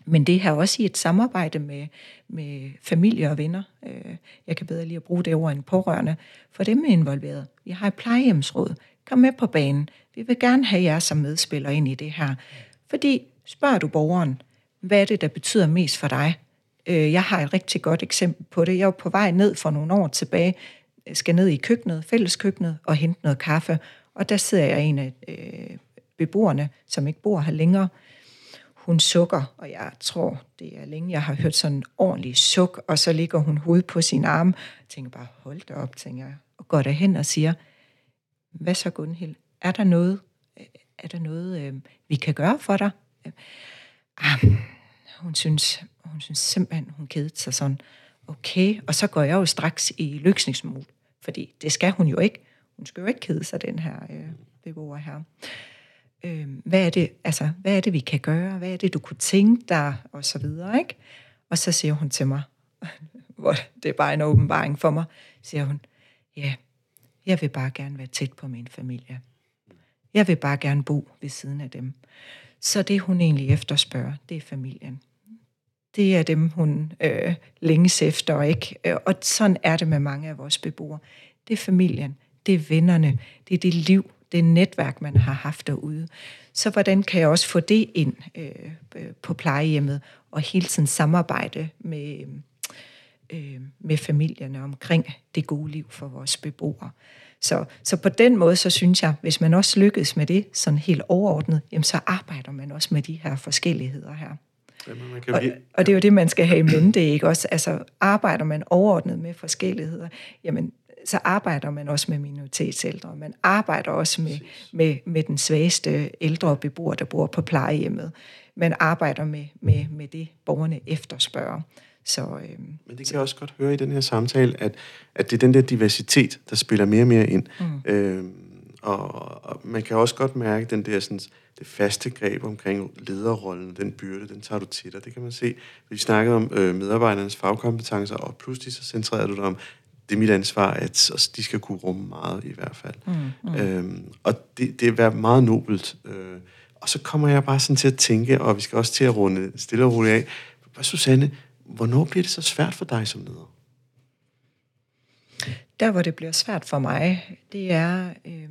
Men det her også i et samarbejde med, med familie og venner. Øh, jeg kan bedre lige at bruge det ord end pårørende, for dem er involveret. Vi har et plejehjemsråd. Kom med på banen. Vi vil gerne have jer som medspiller ind i det her. Fordi spørger du borgeren, hvad er det, der betyder mest for dig? Øh, jeg har et rigtig godt eksempel på det. Jeg var på vej ned for nogle år tilbage, jeg skal ned i køkkenet, fælleskøkkenet, og hente noget kaffe. Og der sidder jeg en af øh, beboerne, som ikke bor her længere. Hun sukker, og jeg tror, det er længe, jeg har hørt sådan en ordentlig suk, og så ligger hun hovedet på sin arm. Jeg tænker bare, hold da op, tænker jeg, og går derhen og siger, hvad så Gunhild, er der noget, øh, er der noget øh, vi kan gøre for dig? Ah, hun synes, hun synes simpelthen, hun kedede sig sådan. Okay, og så går jeg jo straks i lyksningsmod, fordi det skal hun jo ikke. Hun skal jo ikke kede sig, den her øh, beboer her. Øh, hvad, er det, altså, hvad er det, vi kan gøre? Hvad er det, du kunne tænke dig? Og så videre, ikke? Og så siger hun til mig, hvor det er bare en åbenbaring for mig, siger hun, ja, jeg vil bare gerne være tæt på min familie. Jeg vil bare gerne bo ved siden af dem. Så det, hun egentlig efterspørger, det er familien det er dem, hun øh, længes efter, ikke? Øh, og sådan er det med mange af vores beboere. Det er familien, det er vennerne, det er det liv, det netværk, man har haft derude. Så hvordan kan jeg også få det ind øh, på plejehjemmet, og hele tiden samarbejde med, øh, med familierne omkring det gode liv for vores beboere. Så, så på den måde, så synes jeg, hvis man også lykkes med det, sådan helt overordnet, jamen så arbejder man også med de her forskelligheder her. Jamen, man kan og, og det er jo det, man skal have i mente, ikke også? Altså, arbejder man overordnet med forskelligheder, jamen, så arbejder man også med minoritetsældre. Man arbejder også med, med, med den svageste ældre beboer, der bor på plejehjemmet. Man arbejder med, med, med det, borgerne efterspørger. Så, øhm, Men det kan jeg også godt høre i den her samtale, at, at det er den der diversitet, der spiller mere og mere ind. Mm. Øhm, og, og man kan også godt mærke den der sådan, det faste greb omkring lederrollen, den byrde, den tager du til dig. Det kan man se. Vi snakkede om øh, medarbejdernes fagkompetencer, og pludselig så centrerede du dig om, det er mit ansvar, at de skal kunne rumme meget i hvert fald. Mm, mm. Øhm, og det, det er meget nobelt. Øh, og så kommer jeg bare sådan til at tænke, og vi skal også til at runde stille og roligt af. Susanne, hvornår bliver det så svært for dig som leder? Der, hvor det bliver svært for mig, det er, øh,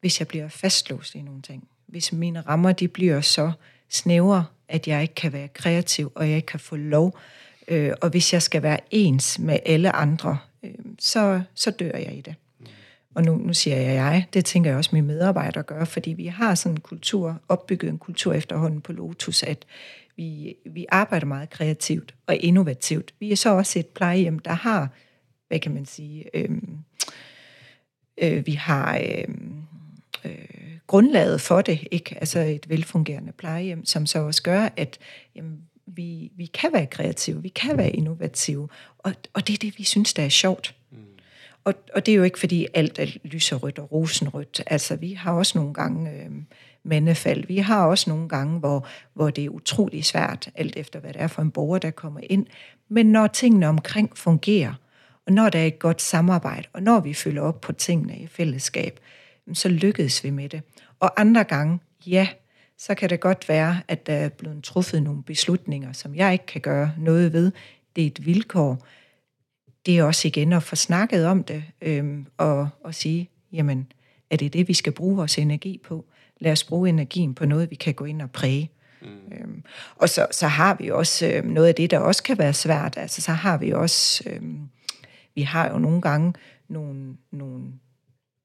hvis jeg bliver fastlåst i nogle ting. Hvis mine rammer, de bliver så snævre, at jeg ikke kan være kreativ, og jeg ikke kan få lov. Øh, og hvis jeg skal være ens med alle andre, så, så dør jeg i det. Og nu, nu siger jeg jeg, det tænker jeg også mine medarbejdere gør, fordi vi har sådan en kultur, opbygget en kultur efterhånden på Lotus, at vi, vi arbejder meget kreativt og innovativt. Vi er så også et plejehjem, der har hvad kan man sige, øhm, Øh, vi har øhm, øh, grundlaget for det, ikke? altså et velfungerende plejehjem, som så også gør, at jamen, vi, vi kan være kreative, vi kan være innovative, og, og det er det, vi synes, der er sjovt. Og, og det er jo ikke, fordi alt er lyserødt og rosenrødt. Altså, vi har også nogle gange øh, mandefald. Vi har også nogle gange, hvor, hvor det er utrolig svært, alt efter hvad det er for en borger, der kommer ind. Men når tingene omkring fungerer, og når der er et godt samarbejde, og når vi følger op på tingene i fællesskab, så lykkedes vi med det. Og andre gange, ja, så kan det godt være, at der er blevet truffet nogle beslutninger, som jeg ikke kan gøre noget ved. Det er et vilkår. Det er også igen at få snakket om det, øhm, og, og sige, jamen, er det det, vi skal bruge vores energi på? Lad os bruge energien på noget, vi kan gå ind og præge. Mm. Øhm, og så, så har vi også øhm, noget af det, der også kan være svært. Altså, så har vi også, øhm, vi har jo nogle gange nogle, nogle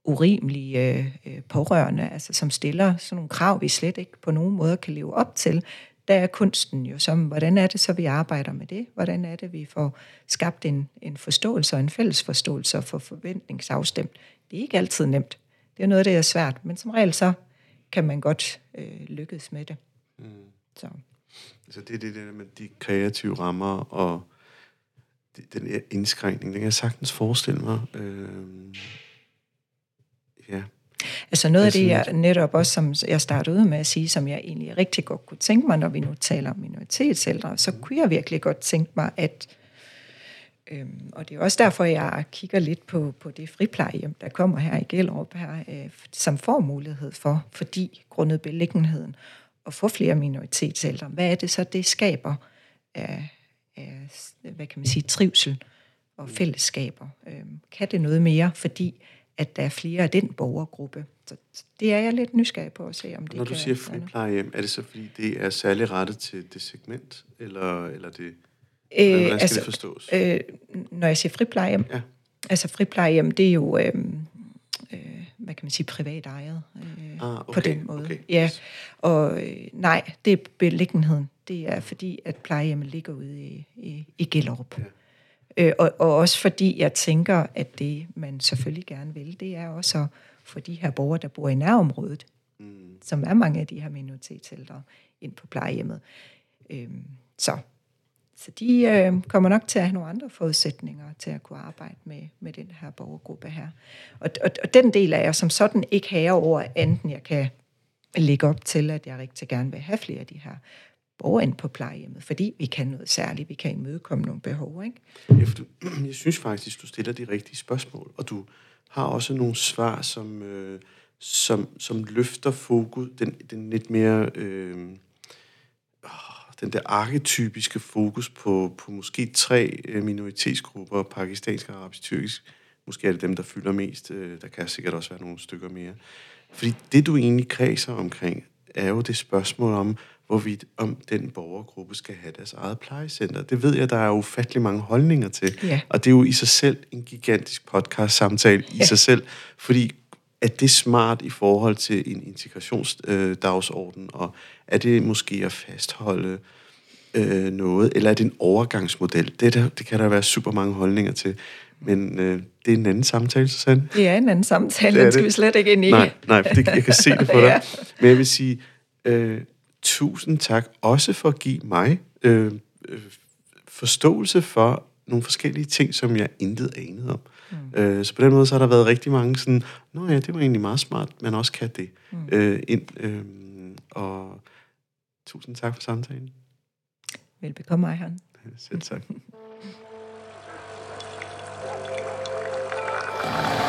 urimelige øh, pårørende, altså som stiller sådan nogle krav, vi slet ikke på nogen måde kan leve op til. Der er kunsten jo som, hvordan er det så, vi arbejder med det? Hvordan er det, vi får skabt en, en forståelse og en fælles forståelse for forventningsafstemt? Det er ikke altid nemt. Det er noget, der er svært, men som regel så kan man godt øh, lykkes med det. Mm. Så. Så det er det der med de kreative rammer og den indskrænkning, den kan jeg sagtens forestille mig. Øh, ja. Altså noget af det, jeg netop også, som jeg startede ud med at sige, som jeg egentlig rigtig godt kunne tænke mig, når vi nu taler om minoritetsældre, så kunne jeg virkelig godt tænke mig, at Øhm, og det er også derfor, jeg kigger lidt på, på det friplejehjem, der kommer her i Gellerup, her, øh, som får mulighed for, fordi grundet beliggenheden, at få flere minoritetsældre. Hvad er det så, det skaber af, af hvad kan man sige, trivsel og fællesskaber? Øhm, kan det noget mere, fordi at der er flere af den borgergruppe? Så det er jeg lidt nysgerrig på at se, om det Når du kan, siger friplejehjem, er det så fordi, det er særlig rettet til det segment, eller, eller det Øh, Hvordan skal altså, det forstås? Øh, når jeg siger friplejehjem, ja. altså friplejehjem, det er jo, øh, øh, hvad kan man sige, privat ejet øh, ah, okay, på den måde. Okay. Ja, og øh, nej, det er beliggenheden. Det er fordi, at plejehjemmet ligger ude i, i, i Gellerup. Ja. Øh, og, og også fordi jeg tænker, at det, man selvfølgelig gerne vil, det er også for de her borgere, der bor i nærområdet, mm. som er mange af de her minoritetsældre, ind på plejehjemmet. Øh, så så de øh, kommer nok til at have nogle andre forudsætninger til at kunne arbejde med, med den her borgergruppe her. Og, og, og den del er jeg som sådan ikke herre over, enten jeg kan lægge op til, at jeg rigtig gerne vil have flere af de her borgeren ind på plejehjemmet, fordi vi kan noget særligt, vi kan imødekomme nogle behov. Ikke? Jeg synes faktisk, du stiller de rigtige spørgsmål, og du har også nogle svar, som, øh, som, som løfter fokus, den, den lidt mere... Øh, den der arketypiske fokus på, på måske tre øh, minoritetsgrupper, pakistansk, arabisk, tyrkisk. Måske er det dem, der fylder mest. Øh, der kan sikkert også være nogle stykker mere. Fordi det, du egentlig kredser omkring, er jo det spørgsmål om, hvorvidt om den borgergruppe skal have deres eget plejecenter. Det ved jeg, der er ufattelig mange holdninger til. Ja. Og det er jo i sig selv en gigantisk podcast-samtale i ja. sig selv, fordi er det smart i forhold til en integrationsdagsorden, øh, og er det måske at fastholde øh, noget, eller er det en overgangsmodel? Det, der, det kan der være super mange holdninger til, men øh, det er en anden samtale, Susanne. Det er en anden samtale, den skal det. vi slet ikke ind i. Nej, nej det, jeg kan se det på dig. ja. Men jeg vil sige, øh, tusind tak også for at give mig øh, øh, forståelse for nogle forskellige ting, som jeg intet anede om. Mm. Øh, så på den måde så har der været rigtig mange sådan, nå ja, det var egentlig meget smart, men også kan det. Mm. Øh, ind, øh, og tusind tak for samtalen. Velbekomme, Ejhan. Selv tak.